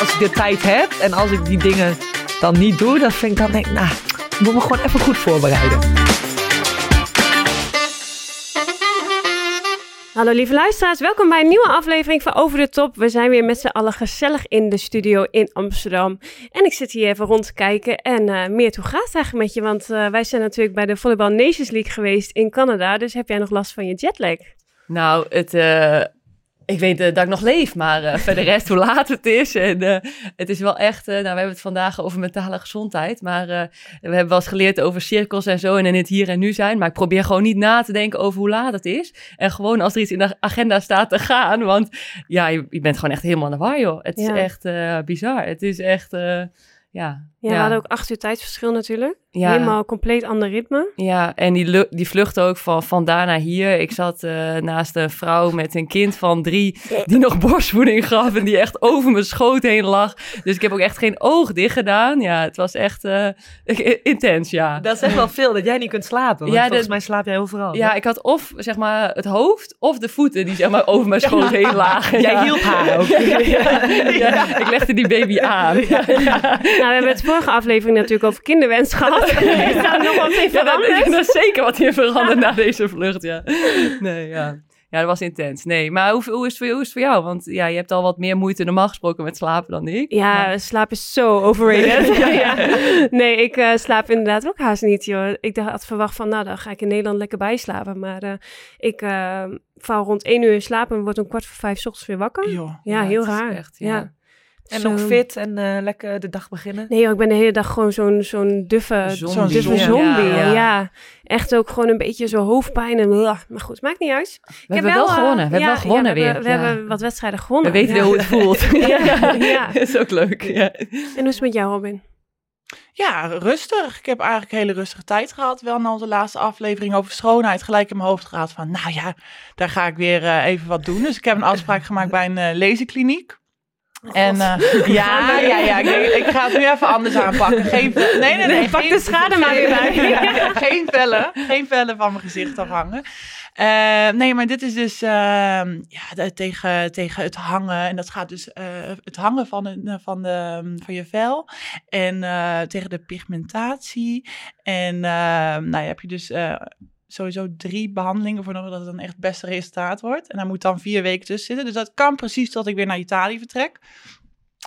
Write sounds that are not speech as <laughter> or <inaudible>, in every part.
Als ik de tijd heb en als ik die dingen dan niet doe, dan vind ik dan denk ik, nou, ik moet me gewoon even goed voorbereiden. Hallo lieve luisteraars, welkom bij een nieuwe aflevering van Over de Top. We zijn weer met z'n allen gezellig in de studio in Amsterdam. En ik zit hier even rond te kijken en uh, meer hoe gaat het eigenlijk met je? Want uh, wij zijn natuurlijk bij de Volleyball Nations League geweest in Canada. Dus heb jij nog last van je jetlag? Nou, het, uh, ik weet uh, dat ik nog leef, maar uh, verder rest hoe laat het is. En uh, het is wel echt, nou we hebben het vandaag over mentale gezondheid, maar we hebben wel eens geleerd over cirkels en zo en in het hier en nu zijn. Maar ik probeer gewoon niet na te denken over hoe laat het is. En gewoon als er iets in de agenda staat te gaan, want ja, je, je bent gewoon echt helemaal naar war joh. Het ja. is echt bizar. Het is echt, ja. Ja, ja, we hadden ook acht uur tijdsverschil natuurlijk. Ja. Helemaal compleet ander ritme. Ja, en die, die vlucht ook van, van daar naar hier. Ik zat uh, naast een vrouw met een kind van drie die nog borstvoeding gaf en die echt over mijn schoot heen lag. Dus ik heb ook echt geen oog dicht gedaan. Ja, het was echt uh, intens, ja. Dat is echt wel veel, dat jij niet kunt slapen. Want ja, volgens dat, mij slaap jij overal. Ja, ik had of zeg maar het hoofd of de voeten die zeg maar over mijn schoot heen <laughs> lagen. Jij hielp haar ook. <laughs> ja, ik legde die baby aan. Nou, we hebben het vorige aflevering natuurlijk over kinderwens gehad. <laughs> Is daar nog wat in veranderd? Ja, dat, is zeker wat hier veranderd na deze vlucht, ja. Nee, ja. Ja, dat was intens. Nee, maar hoe, hoe, is het voor, hoe is het voor jou? Want ja, je hebt al wat meer moeite normaal gesproken met slapen dan ik. Ja, maar... slaap is zo overrated. <laughs> ja, ja. Nee, ik uh, slaap inderdaad ook haast niet, joh. Ik had verwacht van, nou, dan ga ik in Nederland lekker bijslapen. Maar uh, ik uh, val rond één uur in slaap en word om kwart voor vijf ochtends weer wakker. Jo, ja, heel raar. Echt, ja. En zo. nog fit en uh, lekker de dag beginnen? Nee, joh, ik ben de hele dag gewoon zo'n zo'n duffe zombie. Duffe zombie. Ja, ja. ja, echt ook gewoon een beetje zo hoofdpijn. En, maar goed, maakt niet uit. We ik hebben wel, wel gewonnen. We hebben wel gewonnen we weer. Hebben, we hebben wat wedstrijden gewonnen. We weten hoe het voelt. <laughs> ja, ja. <laughs> Dat is ook leuk. Ja. En hoe is het met jou, Robin? Ja, rustig. Ik heb eigenlijk een hele rustige tijd gehad. Wel na onze laatste aflevering over schoonheid gelijk in mijn hoofd gehad van... nou ja, daar ga ik weer uh, even wat doen. Dus ik heb een afspraak gemaakt bij een uh, laserkliniek. En uh, <laughs> ja, ja, ja, ik, ik, ga het nu even anders aanpakken. <laughs> Geen, nee, nee, nee. nee pak geen, de schade maar weer bij. <laughs> Ja, geen vellen, geen vellen van mijn gezicht afhangen. Uh, nee, maar dit is dus uh, ja, de, tegen, tegen het hangen. En dat gaat dus uh, het hangen van, de, van, de, van je vel. En tegen de pigmentatie. En nou ja, heb je dus sowieso drie behandelingen voor nodig dat het dan echt beste resultaat wordt. En daar moet dan vier weken tussen zitten. Dus dat kan precies tot ik weer naar Italië vertrek.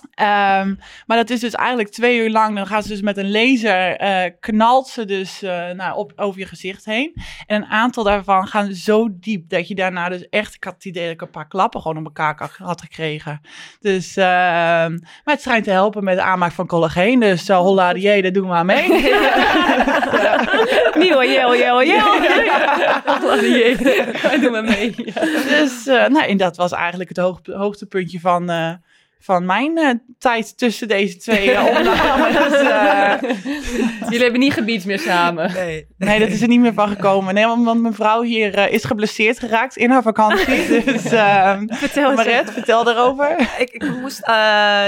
Um, maar dat is dus eigenlijk twee uur lang. Dan gaan ze dus met een laser, uh, knalt ze dus uh, nou, op, over je gezicht heen. En een aantal daarvan gaan zo diep dat je daarna dus echt... Ik had het idee dat ik een paar klappen gewoon op elkaar had gekregen. Dus, uh, maar het schijnt te helpen met de aanmaak van collageen. Dus uh, holla die, daar doen we maar mee. <laughs> Nieuwe jel, jel, jel. Holla die, doen maar mee. Dus nou, en dat was eigenlijk het hoog, hoogtepuntje van van mijn uh, tijd tussen deze twee uh, <laughs> opnames. uh, <laughs> Jullie hebben niet gebied meer samen. Nee. nee, dat is er niet meer van gekomen. Nee, want, want mijn vrouw hier is geblesseerd geraakt in haar vakantie. <laughs> Dus vertel Maret, vertel daarover. Ik, ik moest,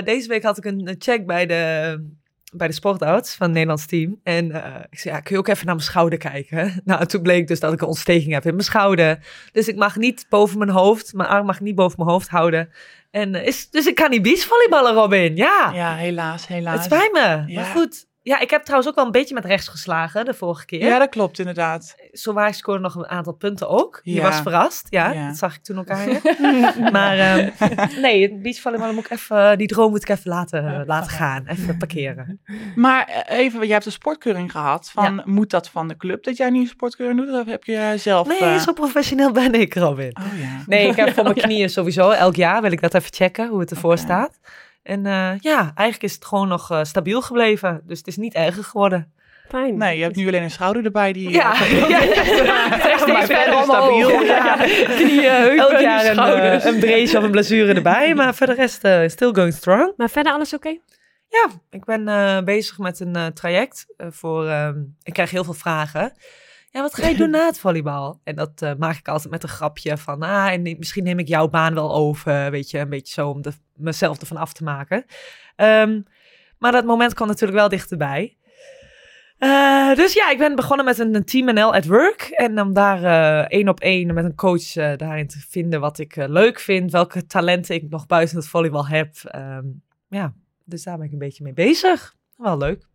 deze week had ik een check bij de bij de sportarts van het Nederlands team. En uh, ik zei, ja, kun je ook even naar mijn schouder kijken? Nou, toen bleek dus dat ik een ontsteking heb in mijn schouder. Dus ik mag niet boven mijn hoofd, mijn arm mag niet boven mijn hoofd houden. En uh, is, dus ik kan niet beachvolleyballen, Robin. Ja. Ja, helaas, helaas. Het spijt me. Ja. Maar goed, ja, ik heb trouwens ook wel een beetje met rechts geslagen de vorige keer. Ja, dat klopt inderdaad. Zo waar ik scoorde nog een aantal punten ook. Je was verrast, ja, ja. Dat zag ik toen ook aan je. <laughs> maar um, nee, het beachvolleybal moet ik even, die droom moet ik even laten, laten gaan. Even parkeren. Maar even, jij hebt een sportkeuring gehad. Van. Moet dat van de club dat jij nu een sportkeuring doet? Of heb je zelf... Nee, uh... zo professioneel ben ik, Robin. Oh, ja. Nee, ik heb voor mijn <laughs> knieën sowieso. Elk jaar wil ik dat even checken, hoe het ervoor okay. staat. En uh, ja, eigenlijk is het gewoon nog uh, stabiel gebleven. Dus het is niet erger geworden. Fijn. Nee, je hebt nu alleen een schouder erbij die... Ja, eh, <laughs> ja. <laughs> Verder verder omhoog. stabiel. Ja. Knieën, heupen, Elk jaar een, schouders. eh, een brace of een blessure erbij, <laughs> maar voor de rest eh, still going strong. Maar verder alles oké? Ja, ik ben eh, bezig met een eh, traject eh, voor. ehm, ik krijg heel veel vragen. Ja, wat ga je doen <laughs> na het volleybal? En dat eh, maak ik altijd met een grapje van, ah, en misschien neem ik jouw baan wel over, weet je, een beetje zo om de, mezelf ervan af te maken. Ehm, maar dat moment kwam natuurlijk wel dichterbij. Eh, dus ja, ik ben begonnen met een, een Team NL at Work. En om daar eh, één op één met een coach daarin te vinden wat ik leuk vind. Welke talenten ik nog buiten het volleybal heb. Ehm, ja, dus daar ben ik een beetje mee bezig. Wel leuk.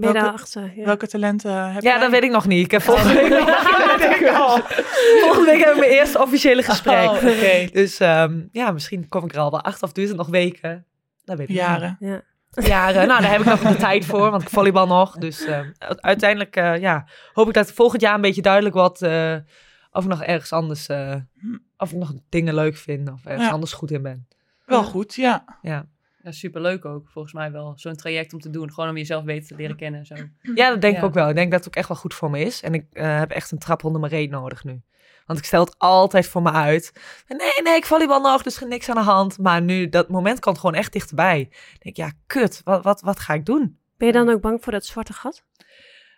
Ben je Welke- daarachter? Ja. Welke talenten heb Ja, jij? dat weet ik nog niet. Ik heb <laughs> volgende week, <laughs> volgende heb ik mijn eerste officiële gesprek. Oh, oké. <laughs> Dus ehm, ja, misschien kom ik er al wel acht of duurt het nog weken. Dat weet ik Jaren. Ja. Jaren. Nou, daar heb ik nog de tijd voor, want ik volleybal nog. Dus ehm, uiteindelijk eh, ja, hoop ik dat volgend jaar een beetje duidelijk wordt eh, of ik nog ergens anders, eh, of ik nog dingen leuk vind of ergens Ja. anders goed in ben. Wel goed, ja. Ja, Ja, superleuk ook, volgens mij wel. Zo'n traject om te doen. Gewoon om jezelf beter te leren kennen en zo. ja dat denk ik ook wel. Ik denk dat het ook echt wel goed voor me is. En ik eh, heb echt een trap onder mijn reet nodig nu. Want ik stel het altijd voor me uit. Nee, nee, ik volleybal nog, dus niks aan de hand. Maar nu, dat moment komt gewoon echt dichterbij. Ik denk, ja, kut, wat, wat, wat ga ik doen? Ben je dan ook bang voor dat zwarte gat?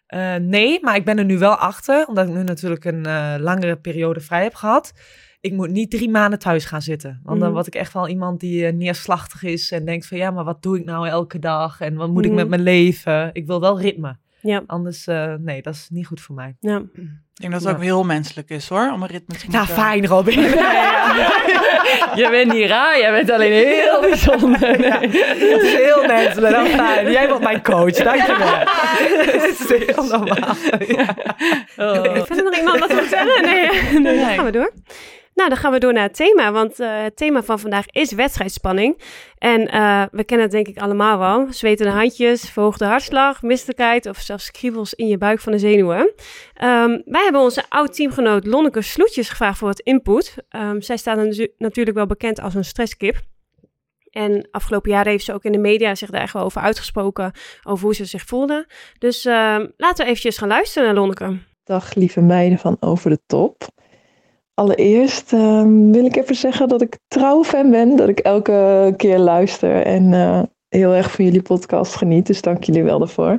Eh, nee, maar ik ben er nu wel achter, omdat ik nu natuurlijk een eh, langere periode vrij heb gehad. Ik moet niet drie maanden thuis gaan zitten. Want dan Mhm. word ik echt wel iemand die eh, neerslachtig is en denkt van ja, maar wat doe ik nou elke dag? En wat moet ik Mhm. met mijn leven? Ik wil wel ritme. Ja. Anders, eh, nee, dat is niet goed voor mij. ja. Ik denk dat het ook heel menselijk is hoor, om een ritme te Nou, moeten... fijn Robin. <laughs> <laughs> Je bent niet raar, jij bent alleen heel bijzonder. Nee. Het is heel menselijk. Nou, fijn. Jij wordt mijn coach, dankjewel. Het is heel normaal. Ja. Oh. Verder nog iemand wat wil zeggen? Nee, nee, dan gaan we door. Nou, dan gaan we door naar het thema, want eh, het thema van vandaag is wedstrijdspanning. En eh, we kennen het denk ik allemaal wel. Zwetende handjes, verhoogde hartslag, misselijkheid of zelfs kriebels in je buik van de zenuwen. Ehm, wij hebben onze oud-teamgenoot Lonneke Sloetjes gevraagd voor wat input. Ehm, zij staat natu- natuurlijk wel bekend als een stresskip. En afgelopen jaren heeft ze ook in de media zich daar echt wel over uitgesproken, over hoe ze zich voelde. Dus ehm, laten we eventjes gaan luisteren naar Lonneke. Dag lieve meiden van Over de Top. Allereerst ehm, wil ik even zeggen dat ik trouw fan ben, dat ik elke keer luister en eh, heel erg van jullie podcast geniet. Dus dank jullie wel daarvoor.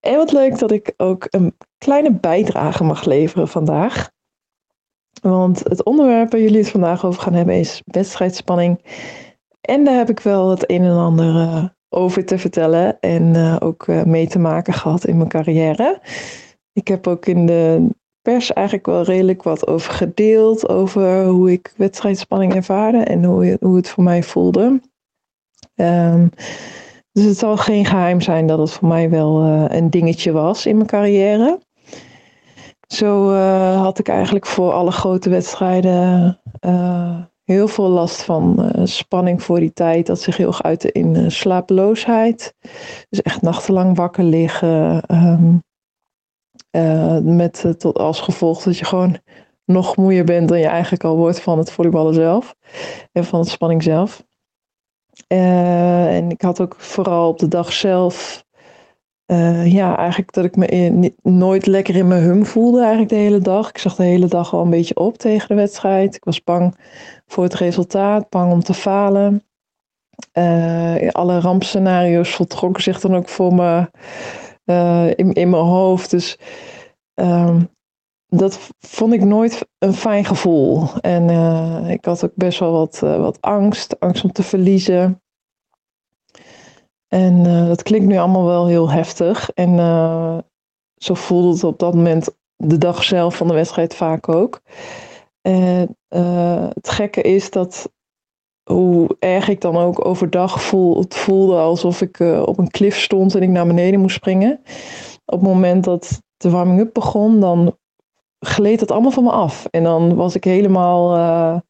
En wat leuk dat ik ook een kleine bijdrage mag leveren vandaag. Want het onderwerp waar jullie het vandaag over gaan hebben is wedstrijdspanning. En daar heb ik wel het een en ander eh, over te vertellen en eh, ook mee te maken gehad in mijn carrière. Ik heb ook in de pers eigenlijk wel redelijk wat over gedeeld. Over hoe ik wedstrijdspanning ervaarde en hoe, hoe het voor mij voelde. Ehm, dus het zal geen geheim zijn dat het voor mij wel eh, een dingetje was in mijn carrière. Zo eh, had ik eigenlijk voor alle grote wedstrijden eh, heel veel last van spanning voor die tijd. Dat zich heel erg uitte in slapeloosheid. Dus echt nachtenlang wakker liggen. ehm, eh, met eh, tot als gevolg dat je gewoon nog moeier bent dan je eigenlijk al wordt van het volleyballen zelf. En van het spanning zelf. Eh, en ik had ook vooral op de dag zelf. ja, eigenlijk dat ik me nooit lekker in mijn hum voelde eigenlijk de hele dag. Ik zag de hele dag al een beetje op tegen de wedstrijd. Ik was bang voor het resultaat, bang om te falen. Alle rampscenario's voltrokken zich dan ook voor me eh, in, in mijn hoofd. Dus ehm, dat vond ik nooit een fijn gevoel. En eh, ik had ook best wel wat, eh, wat angst, angst om te verliezen. En dat klinkt nu allemaal wel heel heftig. En zo voelde het op dat moment de dag zelf van de wedstrijd vaak ook. En het gekke is dat hoe erg ik dan ook overdag voel, het voelde alsof ik eh, op een klif stond en ik naar beneden moest springen. Op het moment dat de warming-up begon, dan gleed het allemaal van me af. En dan was ik helemaal, eh,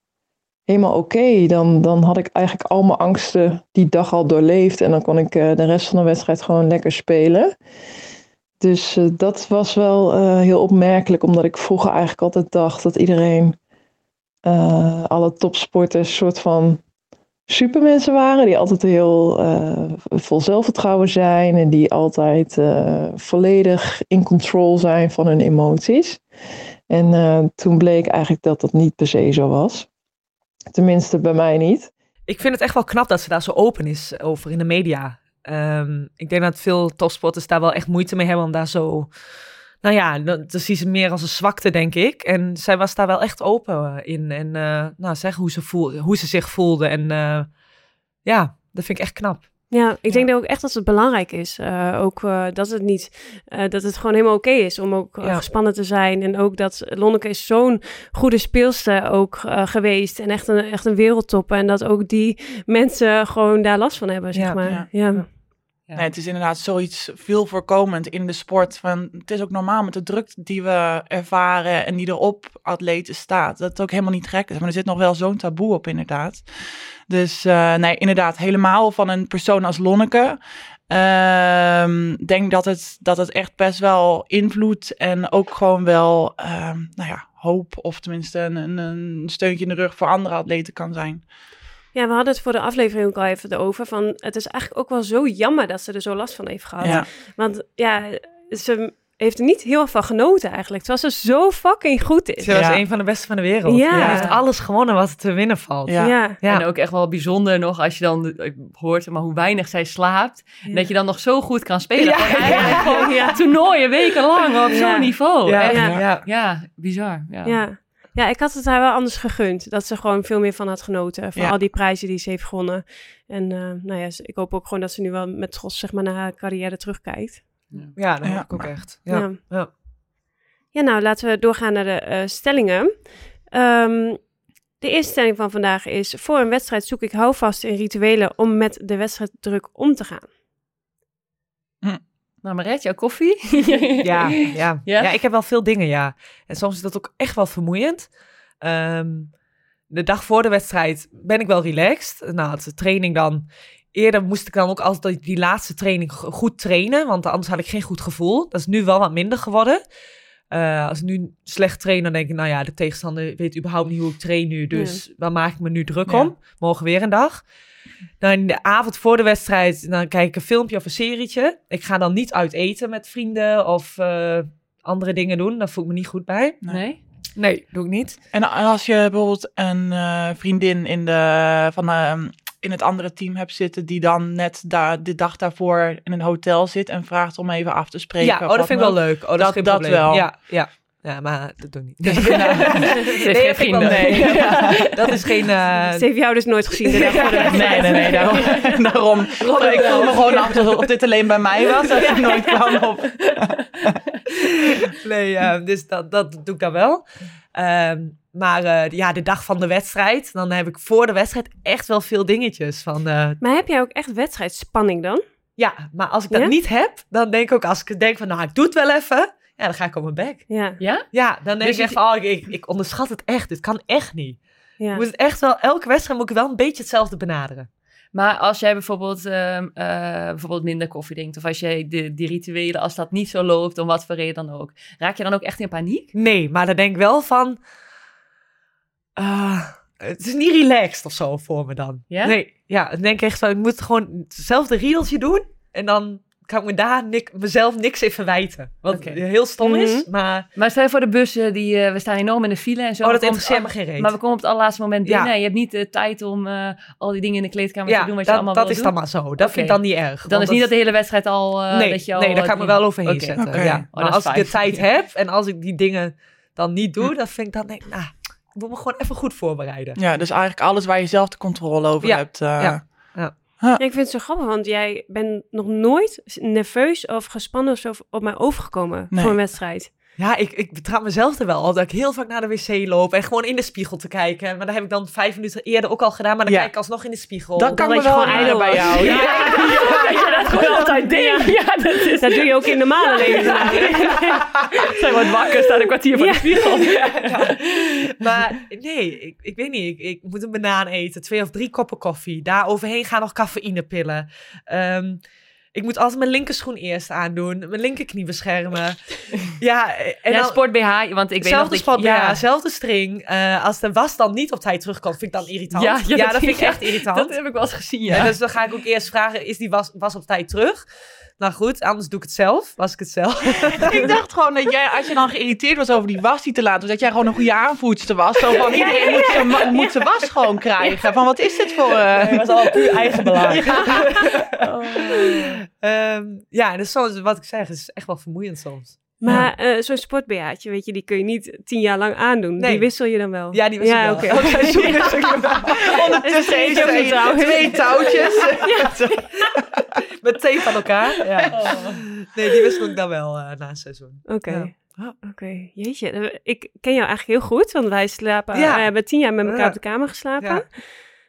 helemaal oké. Dan, dan had ik eigenlijk al mijn angsten die dag al doorleefd. En dan kon ik eh, de rest van de wedstrijd gewoon lekker spelen. Dus dat was wel heel opmerkelijk, omdat ik vroeger eigenlijk altijd dacht dat iedereen, alle topsporters, soort van supermensen waren. Die altijd heel eh, vol zelfvertrouwen zijn. En die altijd eh, volledig in control zijn van hun emoties. En eh, toen bleek eigenlijk dat dat niet per se zo was. Tenminste, bij mij niet. Ik vind het echt wel knap dat ze daar zo open is over in de media. Ehm, ik denk dat veel topsporters daar wel echt moeite mee hebben om daar zo... Nou ja, dat, dat zien ze meer als een zwakte, denk ik. En zij was daar wel echt open in. En uh, nou, zeg hoe ze, voel, hoe ze zich voelde. En uh, ja, dat vind ik echt knap. Ja, ik denk ook echt dat het belangrijk is. Uh, ook uh, dat het niet, uh, dat het gewoon helemaal oké okay is om ook ja. gespannen te zijn. En ook dat Lonneke is zo'n goede speelster ook geweest. En echt een, echt een wereldtop. En dat ook die mensen gewoon daar last van hebben, zeg Ja, maar. ja. Nee, het is inderdaad zoiets veel voorkomend in de sport. Van, het is ook normaal met de druk die we ervaren en die er op atleten staat. Dat het ook helemaal niet gek is. Maar er zit nog wel zo'n taboe op, inderdaad. Dus uh, nee, inderdaad, helemaal van een persoon als Lonneke. Uh, denk dat het, dat het echt best wel invloed en ook gewoon wel, uh, nou ja, hoop of tenminste een, een steuntje in de rug voor andere atleten kan zijn. Ja, we hadden het voor de aflevering ook al even over. Van, het is eigenlijk ook wel zo jammer dat ze er zo last van heeft gehad. Ja. Want ja, ze heeft er niet heel erg van genoten eigenlijk. Terwijl ze zo fucking goed is. Ze was Ja. een van de beste van de wereld. Ja. Ze heeft alles gewonnen wat er te winnen valt. Ja. ja. Ja. En ook echt wel bijzonder nog als je dan hoort maar hoe weinig zij slaapt. Ja. Dat je dan nog zo goed kan spelen. Ja. Toernooien wekenlang op Ja. zo'n niveau. Ja, Echt. ja. Ja. ja. Ja, bizar. Ja. Ja. ik had het haar wel anders gegund. Dat ze gewoon veel meer van had genoten. Van Ja. al die prijzen die ze heeft gewonnen. En eh, nou ja, ik hoop ook gewoon dat ze nu wel met trots zeg maar, naar haar carrière terugkijkt. Ja, dat Ja. hoop ik ook echt. Ja. Ja. Ja. Ja, nou laten we doorgaan naar de eh, stellingen. Ehm, de eerste stelling van vandaag is: Voor een wedstrijd zoek ik houvast in rituelen om met de wedstrijddruk om te gaan. Nou, Maret, jouw koffie? <laughs> Ja, ja. <laughs> Ja? ja, ik heb wel veel dingen, ja. En soms is dat ook echt wel vermoeiend. Ehm, de dag voor de wedstrijd ben ik wel relaxed. Nou, de training dan. Eerder moest ik dan ook altijd die laatste training go- goed trainen, want anders had ik geen goed gevoel. Dat is nu wel wat minder geworden. Eh, als ik nu slecht train, dan denk ik, nou ja, de tegenstander weet überhaupt niet hoe ik train nu. Dus waar maak ik me nu druk Ja. om? Morgen weer een dag. Dan in de avond voor de wedstrijd, dan kijk ik een filmpje of een serietje. Ik ga dan niet uit eten met vrienden of eh, andere dingen doen. Daar voel ik me niet goed bij. Nee? Nee, doe ik niet. En als je bijvoorbeeld een eh, vriendin in, de, van, eh, in het andere team hebt zitten, die dan net daar, de dag daarvoor in een hotel zit en vraagt om even af te spreken. Ja, oh, dat vind ik dan wel leuk. Oh, dat, Dat- is geen dat probleem. wel. Ja, ja. Ja, maar dat doe ik niet. Ze heeft geen. Nee, <laughs> Ja, dat is geen... eh, Ze heeft jou dus nooit gezien. de dag voor de wedstrijd. Nee, nee, nee, daarom. <laughs> daarom ik voel me gewoon af of dit alleen bij mij was, dat ik nooit kwam op. <laughs> nee, eh, dus dat, dat doe ik dan wel. Ehm, maar eh, ja, de dag van de wedstrijd, dan heb ik voor de wedstrijd echt wel veel dingetjes. Van, eh, Maar heb jij ook echt wedstrijdspanning dan? ja, maar als ik dat Ja? niet heb, dan denk ik ook, als ik denk van, nou, ik doe het wel even, ja, dan ga ik op mijn bek. Ja, Ja? Ja, dan denk Dus ik echt van, oh, ik, onderschat het echt. Dit kan echt niet. ja. Moet het echt wel, elke wedstrijd moet ik wel een beetje hetzelfde benaderen. Maar als jij bijvoorbeeld, ehm, eh, bijvoorbeeld minder koffie drinkt, of als jij de, die rituelen, als dat niet zo loopt, om wat voor reden dan ook, raak je dan ook echt in paniek? Nee, maar dan denk ik wel van, ah, het is niet relaxed of zo voor me dan. Ja? Nee, ja, dan denk ik echt van, ik moet gewoon hetzelfde riedeltje doen en dan kan ik me daar nik, mezelf niks in verwijten. Wat heel stom is, Mhm. maar Maar stel je voor de bussen, die, eh, we staan enorm in de file en zo. oh, dat interesseert me geen reet. Maar we komen op het allerlaatste moment Ja. binnen en je hebt niet de tijd om eh, al die dingen in de kleedkamer ja, te doen wat je dat, allemaal dat wil is doen. dan maar zo. Dat vind ik dan niet erg. Dan is niet dat de hele wedstrijd al... eh, nee, dat je al nee, daar kan ik me wel overheen zetten. Ja. Oh, maar als is ik de fijn. tijd heb en als ik die dingen dan niet doe, dan vind ik dan, denk ik, nou, ik moet me gewoon even goed voorbereiden. Ja, dus eigenlijk alles waar je zelf de controle over Ja, hebt. eh, ja. Ja, ik vind het zo grappig, want jij bent nog nooit nerveus of gespannen of zo op mij overgekomen Nee. voor een wedstrijd. Ja, ik, ik betrap mezelf er wel al dat ik heel vaak naar de wc loop en gewoon in de spiegel te kijken. Maar dat heb ik dan vijf minuten eerder ook al gedaan, maar dan Ja. kijk ik alsnog in de spiegel. Dat kan je wel gewoon gewoon ijdel bij jou. Ja. Ja. <laughs> dat je dat gewoon altijd deed. <laughs> Ja, dat is... Dat doe je ook in normale leven. <laughs> Zij wordt wakker, staat een kwartier voor Ja. de spiegel. Maar nee, ik, ik weet niet. Ik, ik moet een banaan eten, twee of drie koppen koffie. Daar overheen gaan nog cafeïnepillen. Ehm Ik moet altijd mijn linkerschoen eerst aandoen. Mijn linkerknie beschermen. <laughs> ja, en ja, dan... sport BH, want ik weet nog Zelfde ja, string. Eh, als de was dan niet op tijd terugkomt, vind ik dan irritant. Ja, ja, dat dat vind ik echt irritant. dat heb ik wel eens gezien, ja. En dus dan ga ik ook eerst vragen, is die was, was op tijd terug? Nou goed, anders doe ik het zelf. Was ik het zelf. <laughs> Ik dacht gewoon dat jij, als je dan geïrriteerd was over die was die te laat was, dat jij gewoon een goede aanvoerster was. Zo van, iedereen moet zijn, ma- moet zijn was gewoon krijgen. Van, wat is dit voor... eh, Het was al puur eigen belang. <laughs> Ehm, ja, dus soms, wat ik zeg, is echt wel vermoeiend soms. Maar eh, zo'n sportbehaatje, weet je, die kun je niet tien jaar lang aandoen. Nee. Die wissel je dan wel. Ja, die was ja, wel. wissel. <laughs> <laughs> Ondertussen het niet trouwens? twee <laughs> touwtjes. Met tape aan elkaar. Ja. Nee, die wissel ik dan wel eh, na een seizoen. Oké. Ja. Oké, jeetje. Eh, Ik ken jou eigenlijk heel goed, want wij slapen, Ja. we hebben tien jaar met elkaar Ja. op de kamer geslapen. Ja.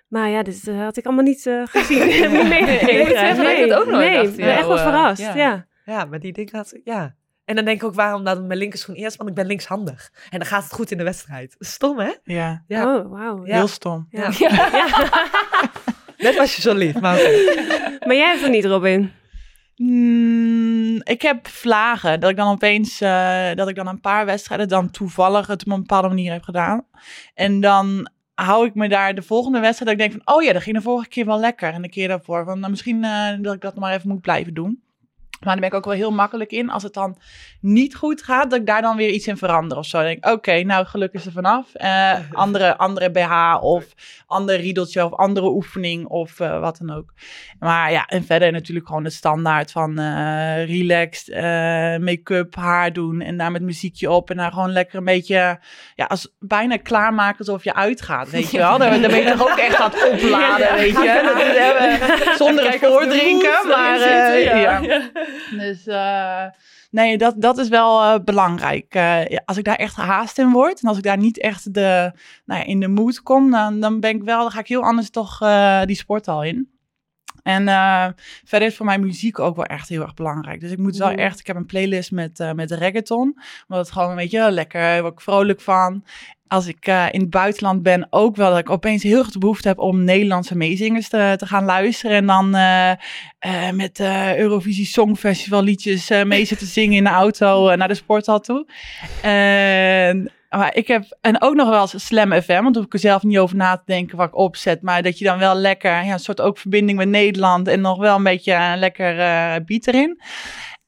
Maar ja, dit had ik allemaal niet gezien. Niet meegekregen. Nee, ik het ook nooit nee, ik ben echt wel verrast. ja. Ja. Ja, maar die ding had... Ja. En dan denk ik ook, waarom dan mijn linkerschoen eerst? Want ik ben linkshandig. En dan gaat het goed in de wedstrijd. Stom, hè? Ja, Ja. Oh, wauw. Ja. heel stom. Ja. <laughs> Net was je zo lief, maar. Maar jij hebt er niet, Robin. Mm, ik heb vlagen dat ik dan opeens, eh, dat ik dan een paar wedstrijden dan toevallig het op een bepaalde manier heb gedaan. En dan hou ik me daar de volgende wedstrijd dat ik denk van, oh ja, dat ging de vorige keer wel lekker. En de keer daarvoor van, nou, misschien eh, dat ik dat maar even moet blijven doen. Maar daar ben ik ook wel heel makkelijk in. Als het dan niet goed gaat, dat ik daar dan weer iets in verander of zo. Dan denk ik, oké, nou geluk is er vanaf. Eh, <laughs> andere, andere BH of ander riedeltje of andere oefening of eh, wat dan ook. Maar ja, en verder natuurlijk gewoon de standaard van eh, relaxed, make-up, haar doen en daar met muziekje op. En daar gewoon lekker een beetje, ja, als bijna klaarmaken alsof je uitgaat, weet je wel. Dan, dan ben je toch ook echt aan het opladen, weet je. Dat <laughs> zonder het voordrinken, maar ja. <laughs> Dus eh, nee, dat, dat is wel eh, belangrijk. Eh, als ik daar echt haast in word en als ik daar niet echt de, nou ja, in de mood kom, dan, dan ben ik wel, dan ga ik heel anders toch die sporthal in. En eh, verder is voor mij muziek ook wel echt heel erg belangrijk. Dus ik moet wel echt, ik heb een playlist met, eh met reggaeton. Omdat het gewoon, weet je, lekker, daar word ik vrolijk van. Als ik eh, in het buitenland ben, ook wel dat ik opeens heel erg de behoefte heb om Nederlandse meezingers te, te gaan luisteren. En dan eh, eh, met Eurovisie Songfestival liedjes mee zitten zingen in de auto naar de sporthal toe. En, maar ik heb, en ook nog wel eens Slam FM, want daar hoef ik er zelf niet over na te denken wat ik opzet. Maar dat je dan wel lekker, ja, een soort ook verbinding met Nederland en nog wel een beetje een lekker eh beat erin.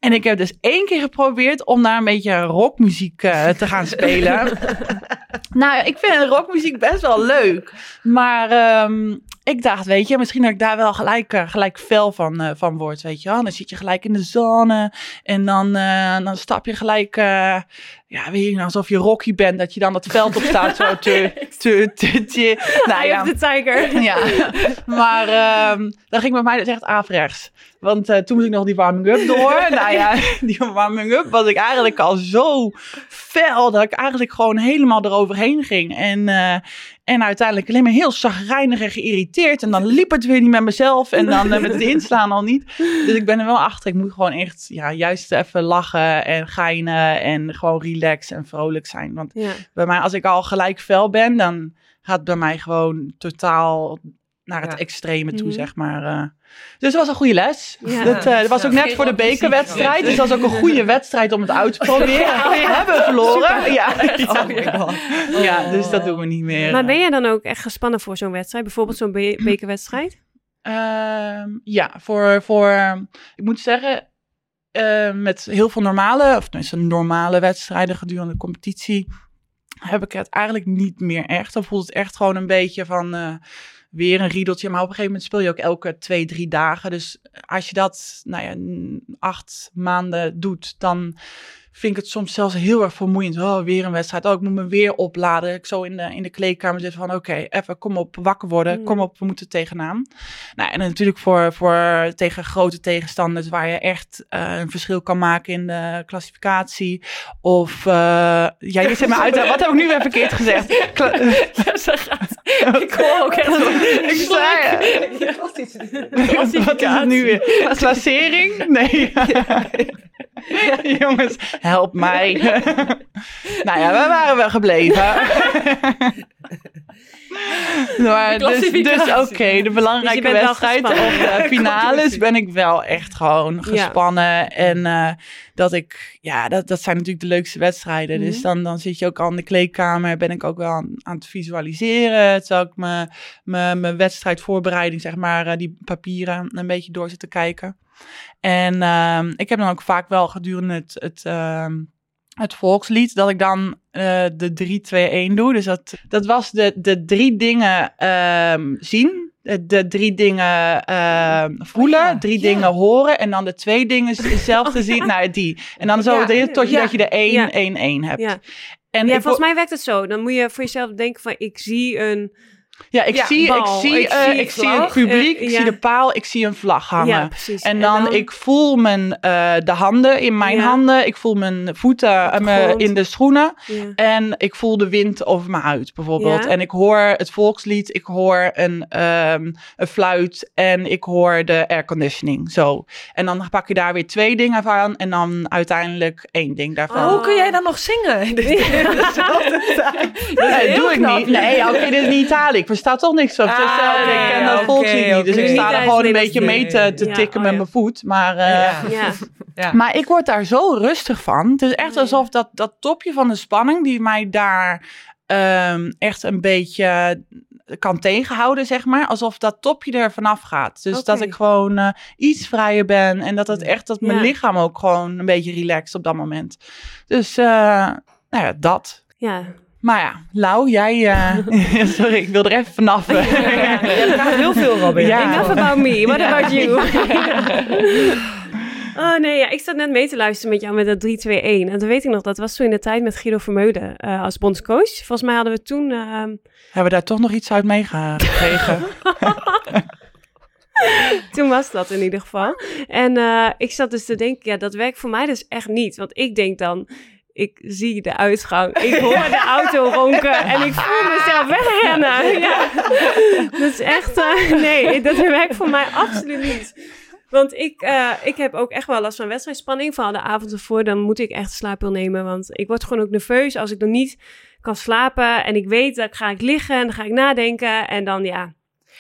En ik heb dus één keer geprobeerd om daar een beetje rockmuziek eh, te gaan spelen. <laughs> nou, ik vind rockmuziek best wel leuk. Maar ehm, ik dacht, weet je, misschien dat ik daar wel gelijk, eh, gelijk fel van, eh, van word, weet je wel. Dan zit je gelijk in de zone en dan, eh, dan stap je gelijk, ja, weet je, alsof je Rocky bent, dat je dan dat veld op staat. zo, tu, tu, tu, tu. Nou ja, the Tiger. <laughs> ja, maar ehm dat ging bij mij dus echt averechts. Want toen moest ik nog die warming-up door. <laughs> nou ja, <laughs> die warming-up was ik eigenlijk al zo fel dat ik eigenlijk gewoon helemaal eroverheen ging. En, en uiteindelijk alleen maar heel zagrijnig en geïrriteerd. En dan liep het weer niet met mezelf en dan met het <laughs> inslaan al niet. Dus ik ben er wel achter. Ik moet gewoon echt ja, juist even lachen en geinen en gewoon relaxen en vrolijk zijn. Want Ja. bij mij, als ik al gelijk fel ben, dan gaat bij mij gewoon totaal naar het Ja. extreme toe, Mhm. zeg maar. eh. Dus dat was een goede les. Ja. Dat, eh, dat was Ja, ook net voor de bekerwedstrijd. Dus dat was ook een goede wedstrijd om het uit te proberen. <laughs> We hebben verloren. Ja. Oh my god. ja, dus dat doen we niet meer. Maar ben jij dan ook echt gespannen voor zo'n wedstrijd? Bijvoorbeeld zo'n be- <clears throat> bekerwedstrijd? Ehm, ja, voor, voor, ik moet zeggen, eh, met heel veel normale, of tenminste normale wedstrijden gedurende de competitie, heb ik het eigenlijk niet meer echt. Dan voelt het echt gewoon een beetje van eh, weer een riedeltje. Maar op een gegeven moment speel je ook elke twee, drie dagen. Dus als je dat, nou ja, acht maanden doet, dan vind ik het soms zelfs heel erg vermoeiend. Oh, weer een wedstrijd. Oh, ik moet me weer opladen. Ik zo in de, in de kleedkamer zit van, oké, even, kom op, wakker worden. Mm. Kom op, we moeten tegenaan. Nou, en natuurlijk voor, voor tegen grote tegenstanders waar je echt eh, een verschil kan maken in de klassificatie. Of, eh ja, je zit me uit. <laughs> Wat heb ik nu weer verkeerd gezegd? Kla- <laughs> <laughs> Ik hoor ook echt ik zei, wat is het nu weer? Klassering? Nee. Jongens, help mij. <laughs> nou ja, waar waren we gebleven? <laughs> Maar dus dus oké, de belangrijke Dus wel wedstrijden of gespannen. <laughs> de finales ben ik wel echt gewoon gespannen. En eh, dat ik, ja, dat, dat zijn natuurlijk de leukste wedstrijden. Dus Mhm. dan, dan zit je ook al in de kleedkamer, ben ik ook wel aan, aan het visualiseren. Terwijl ik mijn- mijn mijn wedstrijdvoorbereiding, zeg maar, eh, die papieren een beetje door zit te kijken. En ehm, ik heb dan ook vaak wel gedurende het, het, ehm, het volkslied, dat ik dan eh, de 3-2-1 doe. Dus dat, dat was de, de drie dingen ehm, zien. De, de drie dingen ehm, voelen, Oh ja, drie ja. dingen horen en dan de twee dingen <laughs> zelf te zien. Nou, die. En dan zo Ja, tot je dat je de 1-1-1 Ja. hebt. Ja. En ja, volgens mij werkt het zo. Dan moet je voor jezelf denken van, ik zie een... ja, ik Ja, zie, ik zie, Ik eh, zie ik zie het publiek, Eh, ik ja. zie de paal, ik zie een vlag hangen. Ja, precies. En dan, ik voel mijn, eh, de handen in mijn Ja. handen. Ik voel mijn voeten in de schoenen. Ja. En ik voel de wind over me uit, bijvoorbeeld. Ja. En ik hoor het volkslied, ik hoor een, ehm, een fluit en ik hoor de airconditioning. Zo. En dan pak je daar weer twee dingen van en dan uiteindelijk één ding daarvan. Oh. Hoe kun jij dan nog zingen? in? Nee, heel doe ik knap. niet. Nee, oké, dit is niet Italië. Ik versta toch niks op. Ah, hetzelfde. ik ken dat oké, volkslied niet. Dus ik sta er gewoon een beetje mee te, te Ja, tikken oh met ja. mijn voet. Maar eh, Ja. Ja. Ja. Maar ik word daar zo rustig van. Het is echt Oh, alsof dat, dat topje van de spanning die mij daar ehm, echt een beetje kan tegenhouden, zeg maar. Alsof dat topje er vanaf gaat. Dus dat ik gewoon eh, iets vrijer ben. En dat het echt, dat mijn Ja. lichaam ook gewoon een beetje relaxt op dat moment. Dus, eh, nou ja, dat. ja. Maar ja, Lau, jij... eh, <laughs> sorry, ik wil er even vanaf. Ja, heel veel, Robin. Ja. Enough about me. What about you? <laughs> Oh nee, ja, ik zat net mee te luisteren met jou met dat 3-2-1. En dan weet ik nog, dat was toen in de tijd met Guido Vermeulen eh, als bondscoach. Volgens mij hadden we toen... ehm, Hebben we daar toch nog iets uit meegekregen? <laughs> Toen was dat in ieder geval. En eh, ik zat dus te denken, ja, dat werkt voor mij dus echt niet. Want ik denk dan, ik zie de uitgang, ik <laughs> hoor de auto ronken en ik voel mezelf wegrennen. <laughs> Ja. Dat is echt, eh, nee, dat werkt voor mij absoluut niet. Want ik, eh, ik heb ook echt wel last van wedstrijdspanning. Vooral de avond ervoor, dan moet ik echt slaappil nemen. Want ik word gewoon ook nerveus als ik dan niet kan slapen. En ik weet, dan ga ik liggen en dan ga ik nadenken. En dan, ja,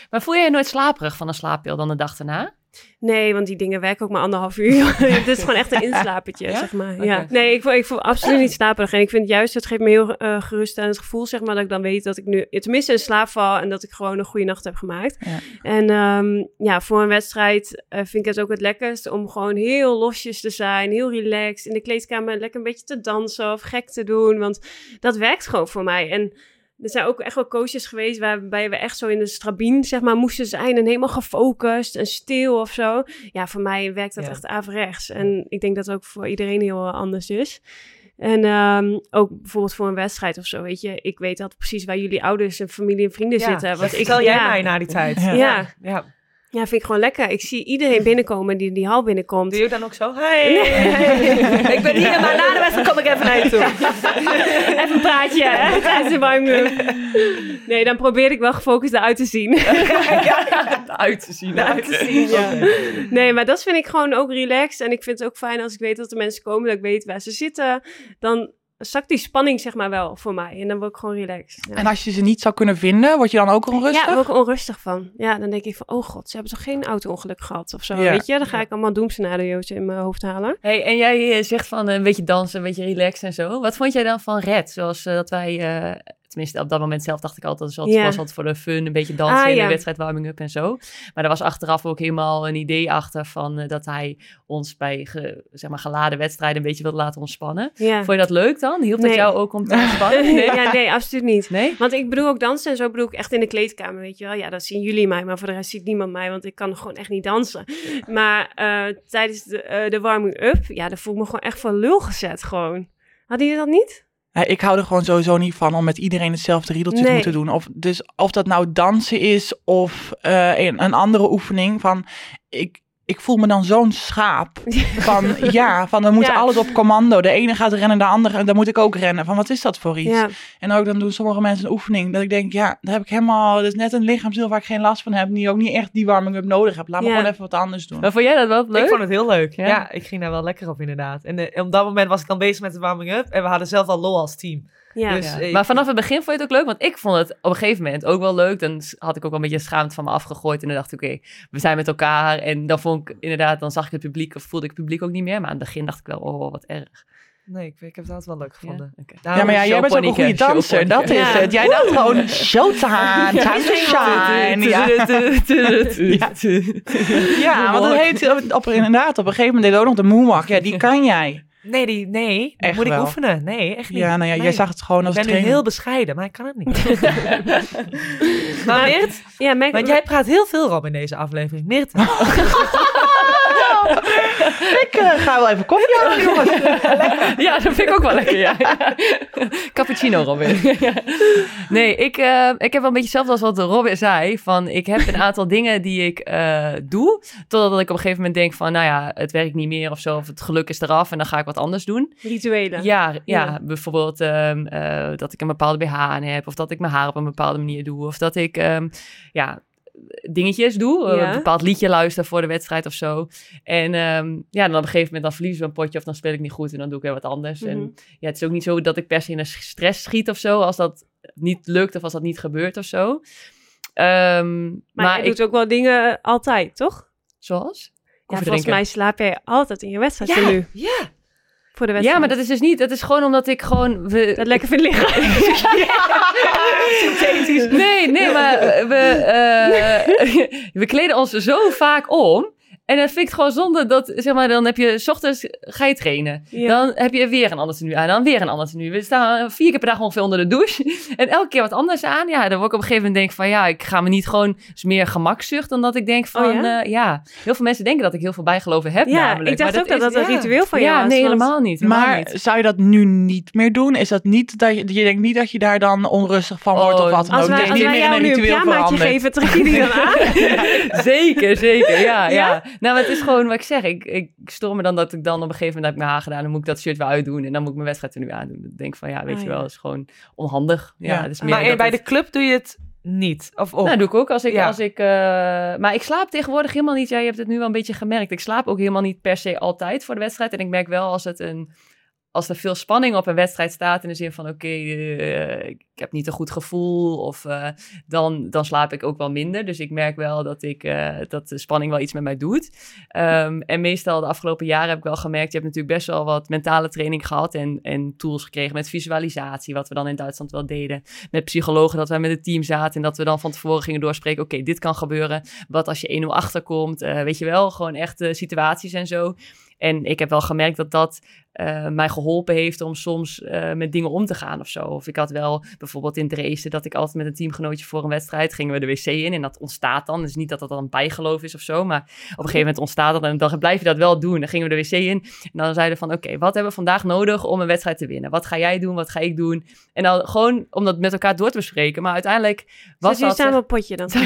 Maar voel je je nooit slaperig van een slaappil dan de dag erna? Nee, want die dingen werken ook maar anderhalf uur. <laughs> het is gewoon echt een inslapertje, Ja? zeg maar. Ja. Nee, ik voel, ik voel absoluut niet slaperig. En ik vind juist, het geeft me heel gerust aan het gevoel, zeg maar, dat ik dan weet dat ik nu tenminste in slaap val en dat ik gewoon een goede nacht heb gemaakt. Ja. En ehm, ja, voor een wedstrijd eh, vind ik het ook het lekkerst om gewoon heel losjes te zijn, heel relaxed, in de kleedkamer lekker een beetje te dansen of gek te doen, want dat werkt gewoon voor mij. En er zijn ook echt wel coaches geweest waarbij we echt zo in de strabien, zeg maar, moesten zijn en helemaal gefocust en stil of zo. Ja, voor mij werkt dat Ja. echt averechts. En ik denk dat het ook voor iedereen heel anders is. En ehm, ook bijvoorbeeld voor een wedstrijd of zo, weet je. Ik weet altijd precies waar jullie ouders en familie en vrienden zitten. Wat Want ik, vertel jij ja, mij na die tijd? Ja. Ja. Ja. vind ik gewoon lekker. Ik zie iedereen <laughs> binnenkomen die die hal binnenkomt. Doe je dan ook zo? Hey, hey. <laughs> ik ben hier, maar na de wedstrijd kom ik even naar je toe. <laughs> Even een praatje hè, tijdens de warming Nee, dan probeer ik wel gefocust eruit te zien. Uit te zien. Uit te zien, ja. Nee, maar dat vind ik gewoon ook relaxed. En ik vind het ook fijn als ik weet dat de mensen komen, dat ik weet waar ze zitten. Dan zakt die spanning zeg maar wel voor mij. En dan word ik gewoon relaxed. Ja. En als je ze niet zou kunnen vinden, word je dan ook onrustig? Ja, daar word ik onrustig van. Ja, dan denk ik van, oh god, ze hebben toch geen auto-ongeluk gehad of zo, Ja. weet je? Dan ga ik allemaal doemscenario's in mijn hoofd halen. Hey, en jij eh, zegt van eh, een beetje dansen, een beetje relaxen en zo. Wat vond jij dan van Red? Zoals eh, dat wij, eh, tenminste op dat moment zelf dacht ik altijd, dat was was altijd voor de fun, een beetje dansen Ah, in ja. de wedstrijd warming up en zo. Maar er was achteraf ook helemaal een idee achter van eh, dat hij ons bij ge- zeg maar, geladen wedstrijden een beetje wil laten ontspannen. Vond je dat leuk dan? Hielp dat Nee. jou ook om te ontspannen? <laughs> Nee? ja, nee, absoluut niet. Nee? Want ik bedoel ook dansen en zo bedoel ik echt in de kleedkamer, weet je wel. Ja, dan zien jullie mij, maar voor de rest ziet niemand mij, want ik kan gewoon echt niet dansen. Maar eh, tijdens de, eh, de warming-up, ja, dan voel ik me gewoon echt voor lul gezet gewoon. Hadden jullie dat niet? Ja, ik hou er gewoon sowieso niet van om met iedereen hetzelfde riedeltje te moeten doen. Of, dus of dat nou dansen is of eh, een, een andere oefening. Van, ik, ik voel me dan zo'n schaap. <laughs> Van ja, van dan moet Ja. alles op commando. De ene gaat rennen, de andere, dan moet ik ook rennen. Van wat is dat voor iets? Ja, En ook dan doen sommige mensen een oefening. Dat ik denk, ja, daar heb ik helemaal. Dat is net een lichaamsdeel waar ik geen last van heb. Die ook niet echt die warming-up nodig heb. Laat me Ja. gewoon even wat anders doen. Maar vond jij dat wel leuk? Ik vond het heel leuk. Ja? Ja? ik ging daar wel lekker op inderdaad. En eh, op dat moment was ik dan bezig met de warming-up. En we hadden zelf al lol als team. Ja. Dus, Ja. Maar vanaf het begin vond je het ook leuk? Want ik vond het op een gegeven moment ook wel leuk. Dan had ik ook wel een beetje schaamte van me afgegooid. En dan dacht ik, oké, we zijn met elkaar. En dan vond ik inderdaad, dan zag ik het publiek of voelde ik het publiek ook niet meer. Maar aan het begin dacht ik wel, oh, wat erg. Nee, ik, ik heb het altijd wel leuk gevonden. Ja, oké. Ja, maar ja, jij bent ook een goede danser. Dat is Ja. het. Jij dacht gewoon showtime, <laughs> time to shine. Ja. Ja, want dat heet op, inderdaad op een gegeven moment deed ook nog de moonwalk. Ja, die kan jij. Nee, die, nee, Echt moet ik wel. oefenen. Nee, echt niet. Ja, nou ja, jij zag het gewoon Ik als ben nu training. heel bescheiden, maar ik kan het niet. <laughs> <laughs> maar Meert, Ja, want jij praat heel veel Rob in deze aflevering. Meert, <laughs> <laughs> Ik eh, ga wel even koffie halen, <laughs> jongens. Ja, dat vind ik ook wel lekker, ja. <laughs> Cappuccino, Robin. nee, ik, eh, ik heb wel een beetje hetzelfde als wat Robin zei. Van, ik heb een aantal dingen die ik eh, doe, totdat ik op een gegeven moment denk van, nou ja, het werkt niet meer of zo, of het geluk is eraf en dan ga ik wat anders doen. rituelen. Ja, ja, Ja. bijvoorbeeld ehm, eh, dat ik een bepaalde BH aan heb, of dat ik mijn haar op een bepaalde manier doe, of dat ik ehm, ja, dingetjes doe, eh, Ja. een bepaald liedje luister voor de wedstrijd of zo. En ehm, ja, dan op een gegeven moment dan verliezen we een potje of dan speel ik niet goed en dan doe ik weer wat anders. Mhm. En ja, het is ook niet zo dat ik per se in een stress schiet of zo, als dat niet lukt of als dat niet gebeurt of zo. Ehm, Maar, maar je ik, doet ook wel dingen altijd, toch? zoals? Ja, volgens mij slaap jij altijd in je wedstrijd ja, nu. ja. Voor de wedstrijd. Ja, maar dat is dus niet. Dat is gewoon omdat ik gewoon. We, Dat lekker vind liggen. <laughs> Nee, nee, maar we, eh, <laughs> we kleden ons zo vaak om. En dan vind ik het gewoon zonde dat, zeg maar, dan heb je, s ochtends ga je trainen. Ja. Dan heb je weer een ander tenue aan, dan weer een ander tenue. We staan vier keer per dag ongeveer onder de douche. <laughs> En elke keer wat anders aan. Ja, dan word ik op een gegeven moment denk van, ja, ik ga me niet gewoon, meer gemakzucht dan dat ik denk van, Oh ja? ja? ja. Heel veel mensen denken dat ik heel veel bijgeloven heb Ja, namelijk. ik dacht maar ook dat is- dat een ja. ritueel van jou Ja, was. nee, helemaal niet. helemaal Maar niet. zou je dat nu niet meer doen? Is dat niet dat je, je denkt niet dat je daar dan onrustig van wordt Oh, of wat dan Als ook? wij, Dat als niet wij meer jou een nu een ritueel pyjamaatje geven, trek je die dan <laughs> aan? <laughs> zeker, zeker. Ja, ja, Ja? Nou, het is gewoon wat ik zeg. Ik, ik stoor me dan dat ik dan op een gegeven moment heb ik mijn haar gedaan. Dan moet ik dat shirt weer uitdoen. En dan moet ik mijn wedstrijd er nu aandoen. Dan denk ik van, ja, weet Ah, je wel, het is gewoon onhandig. Ja, Ja. het is meer Maar dat bij het- de club doe je het niet? Of op? Nou, doe ik ook als ik, Ja. als ik eh, maar ik slaap tegenwoordig helemaal niet. Ja, je hebt het nu wel een beetje gemerkt. Ik slaap ook helemaal niet per se altijd voor de wedstrijd. En ik merk wel als het een, als er veel spanning op een wedstrijd staat in de zin van, oké, eh, ik heb niet een goed gevoel, of eh, dan, dan slaap ik ook wel minder. Dus ik merk wel dat ik eh, dat de spanning wel iets met mij doet. Ehm, en meestal de afgelopen jaren heb ik wel gemerkt, je hebt natuurlijk best wel wat mentale training gehad en, en tools gekregen met visualisatie, wat we dan in Duitsland wel deden met psychologen dat wij met het team zaten en dat we dan van tevoren gingen doorspreken. Oké, dit kan gebeuren. Wat als je 1-0 achterkomt? Weet je wel, gewoon echte situaties en zo. En ik heb wel gemerkt dat dat eh, mij geholpen heeft om soms eh, met dingen om te gaan of zo. Of ik had wel bijvoorbeeld in Dresden dat ik altijd met een teamgenootje voor een wedstrijd gingen we de wc in en dat ontstaat dan. Dus niet dat dat dan een bijgeloof is of zo, maar op een gegeven moment ontstaat dat en dan blijf je dat wel doen. Dan gingen we de wc in en dan zeiden we van oké, wat hebben we vandaag nodig om een wedstrijd te winnen? Wat ga jij doen? Wat ga ik doen? En dan gewoon om dat met elkaar door te bespreken. Maar uiteindelijk was jullie dat... samen op potje dan? <laughs>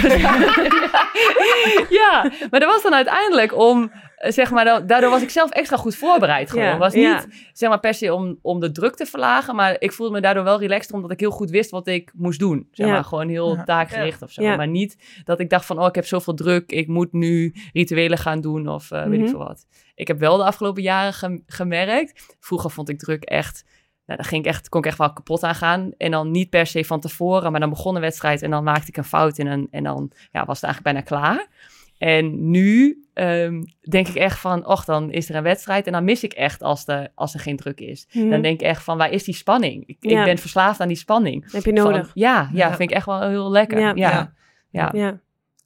ja, maar dat was dan uiteindelijk om, zeg maar, dan- daardoor was ik zelf extra goed voorbereid. Gewoon. Ja, was niet, ja. zeg maar, per se om, om de druk te verlagen, maar ik voelde me daardoor wel relaxed, omdat ik heel goed wist wat ik moest doen. Zeg Ja. maar, gewoon heel Ja. taakgericht of zo. Ja. Maar niet dat ik dacht van, oh, ik heb zoveel druk, ik moet nu rituelen gaan doen of eh, weet ik Mhm. veel wat. Ik heb wel de afgelopen jaren gem- gemerkt, vroeger vond ik druk echt... Nou, daar ging ik echt, kon ik echt wel kapot aan gaan. En dan niet per se van tevoren, maar dan begon een wedstrijd en dan maakte ik een fout en, dan- en dan ja, was het eigenlijk bijna klaar. En nu ehm, denk ik echt van, och, dan is er een wedstrijd en dan mis ik echt als, de, als er geen druk is. Mhm. Dan denk ik echt van, waar is die spanning? Ik, Ja. ik ben verslaafd aan die spanning. heb je Van, nodig. ja, ja, Ja. vind ik echt wel heel lekker. Ja. Ja, ja.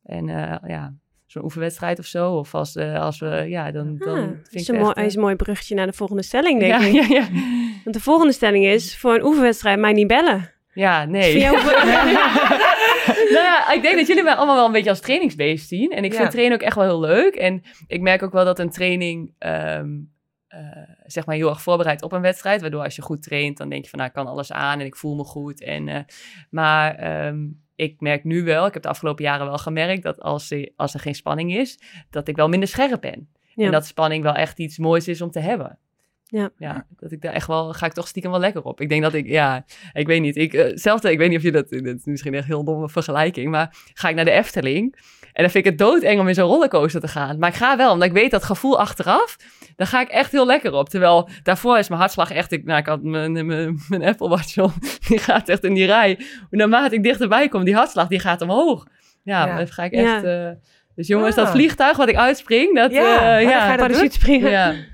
En eh, ja, zo'n oefenwedstrijd of zo. Of als, eh, als we, ja, dan, dan Ah, vind is ik een het mooi, echt, is een mooi bruggetje naar de volgende stelling, eh, denk ja, ik. ja, ja. Want de volgende stelling is, voor een oefenwedstrijd mij niet bellen. ja, nee. Vind <laughs> <laughs> nou ja, ik denk dat jullie mij allemaal wel een beetje als trainingsbeest zien. En ik vind trainen ook echt wel heel leuk. En ik merk ook wel dat een training, ehm, eh, zeg maar, heel erg voorbereidt op een wedstrijd. Waardoor als je goed traint, dan denk je van, nou, ik kan alles aan en ik voel me goed. En, eh, maar ehm, ik merk nu wel, ik heb de afgelopen jaren wel gemerkt, dat als er, als er geen spanning is, dat ik wel minder scherp ben. Ja. En dat spanning wel echt iets moois is om te hebben. Ja. ja. Dat ik daar echt wel, ga ik toch stiekem wel lekker op. Ik denk dat ik, ja, ik weet niet. Ik, uh, zelfs, ik weet niet of je dat, dat is misschien echt een heel domme vergelijking, maar ga ik naar de Efteling en dan vind ik het doodeng om in zo'n rollercoaster te gaan. Maar ik ga wel, omdat ik weet dat gevoel achteraf, dan ga ik echt heel lekker op. Terwijl daarvoor is mijn hartslag echt, ik, nou, ik had mijn, mijn, mijn Apple Watch op, <laughs> die gaat echt in die rij. Naarmate ik dichterbij kom, die hartslag, die gaat omhoog. Ja, ja. dan ga ik echt... Ja. Uh, dus jongens, Ja. dat vliegtuig wat ik uitspring, dat... Ja, eh, ja, ga je dat Parachute springen.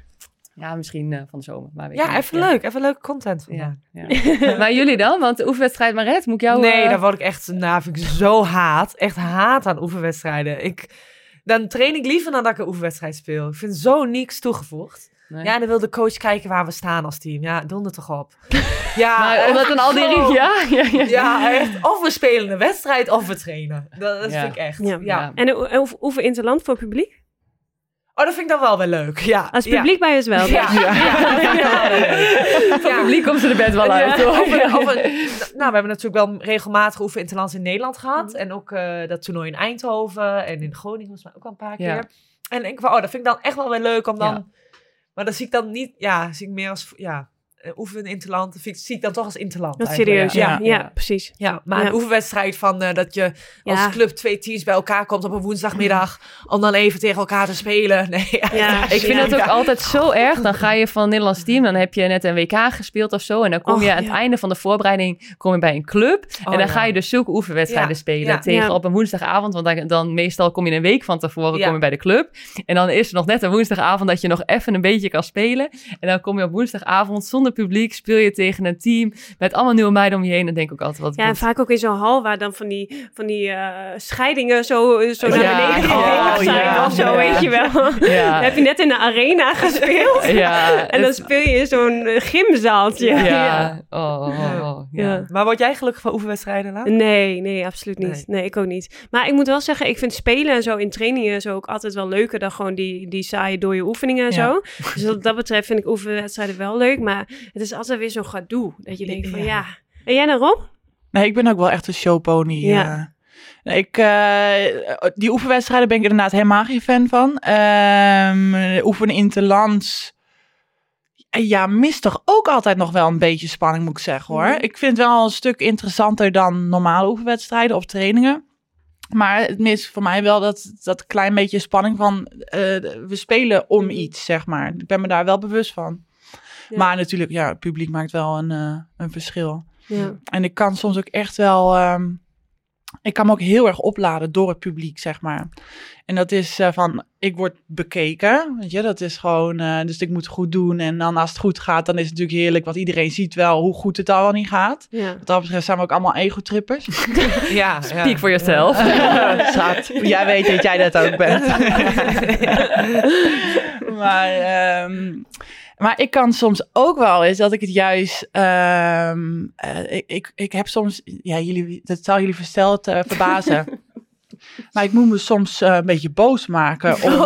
Ja. misschien eh, van de zomer. Maar weet ik Ja, niet. even leuk. Even leuke content. Ja, vandaag. ja. <laughs> maar jullie dan? Want de oefenwedstrijd Maret, moet ik jou... nee, eh, daar word ik echt, nou, vind ik zo haat. Echt haat aan oefenwedstrijden. Ik, dan train ik liever dan dat ik een oefenwedstrijd speel. Ik vind zo niks toegevoegd. nee. Ja, dan wil de coach kijken waar we staan als team. Ja, donder toch op. <laughs> Ja, maar omdat dan al die... Ja, ja, ja. Ja, echt. Of we spelen een wedstrijd of we trainen. Dat, dat Ja. vind ik echt. Ja. Ja. Ja. En hoe- hoe- hoeveel interland voor publiek? Oh, dat vind ik dan wel weer leuk. Ja. Als publiek bij is wel. Ja. Ja. Ja. Publiek komt ze er bed wel uit, Ja, hoor. of een- of een- nou, we hebben natuurlijk wel regelmatig oefen interlands in Nederland gehad. Mhm. En ook eh, dat toernooi in Eindhoven en in Groningen was mij ook al een paar keer. En ik van, oh, dat vind ik dan echt wel weer leuk om dan... Maar dat zie ik dan niet, ja, zie ik meer als, ja, eh, oefen in interland. Dat vind zie ik dan toch als interland. Dat serieus, ja. Ja, Ja. precies. Ja, maar een oefenwedstrijd van eh, dat je als club twee teams bij elkaar komt op een woensdagmiddag om dan even tegen elkaar te spelen. <laughs> Nee, Ik vind het ook altijd zo erg. Dan ga je van een Nederlands team, dan heb je net een WK gespeeld of zo. En dan kom je aan het einde van de voorbereiding kom je bij een club. Oh, en dan ja. ga je dus zulke oefenwedstrijden spelen. Tegen op een woensdagavond. Want dan, dan meestal kom je een week van tevoren kom je bij de club. En dan is er nog net een woensdagavond dat je nog even een beetje kan spelen. En dan kom je op woensdagavond zonder publiek. Speel je tegen een team met allemaal nieuwe meiden om je heen. Dan denk ik ook altijd wat... Ja, en vaak ook in zo'n hal waar dan van die, van die eh, scheidingen zo, zo naar Ja, beneden oh, gegaan zijn ja. of zo, Ja. weet je wel. Ja. Dan heb je net in de arena gespeeld. ja, <laughs> En dan het- speel je in zo'n eh, gymzaaltje. Ja. Oh, oh, oh, ja. Ja. Maar word jij gelukkig van oefenwedstrijden, Lau? Nee, nee, absoluut niet. Nee. Nee. ik ook niet. Maar ik moet wel zeggen, ik vind spelen en zo in trainingen en zo ook altijd wel leuker dan gewoon die, die saaie dode oefeningen en Ja. zo. Dus wat dat betreft vind ik oefenwedstrijden wel leuk. Maar het is altijd weer zo'n gedoe. Dat je denkt van Ja. ja. En jij dan Rob? Nee, ik ben ook wel echt een showpony. Ja. Nee, ik, eh, die oefenwedstrijden ben ik inderdaad helemaal geen fan van. Ehm oefenen interlands. Ja, mist toch ook altijd nog wel een beetje spanning, moet ik zeggen hoor. Mhm. Ik vind het wel een stuk interessanter dan normale oefenwedstrijden of trainingen. Maar het mist voor mij wel dat, dat klein beetje spanning van eh, we spelen om Mhm. iets, zeg maar. Ik ben me daar wel bewust van. Ja. Maar natuurlijk, ja, het publiek maakt wel een, eh, een verschil. Ja. En ik kan soms ook echt wel. ehm, ik kan me ook heel erg opladen door het publiek, zeg maar. En dat is eh, van, ik word bekeken, weet je, dat is gewoon, eh, dus ik moet het goed doen. En dan als het goed gaat, dan is het natuurlijk heerlijk, want iedereen ziet wel hoe goed het al wel niet gaat. Ja. Wat dat betreft zijn we ook allemaal ego-trippers. <laughs> Ja, Speak for yourself. <laughs> Schat, jij weet dat jij dat ook bent. <laughs> maar, ehm, maar ik kan soms ook wel eens dat ik het juist. eh, ik, ik, ik heb soms. Ja, jullie, dat zal jullie versteld eh, verbazen. <laughs> Maar ik moet me soms eh, een beetje boos maken om, <laughs>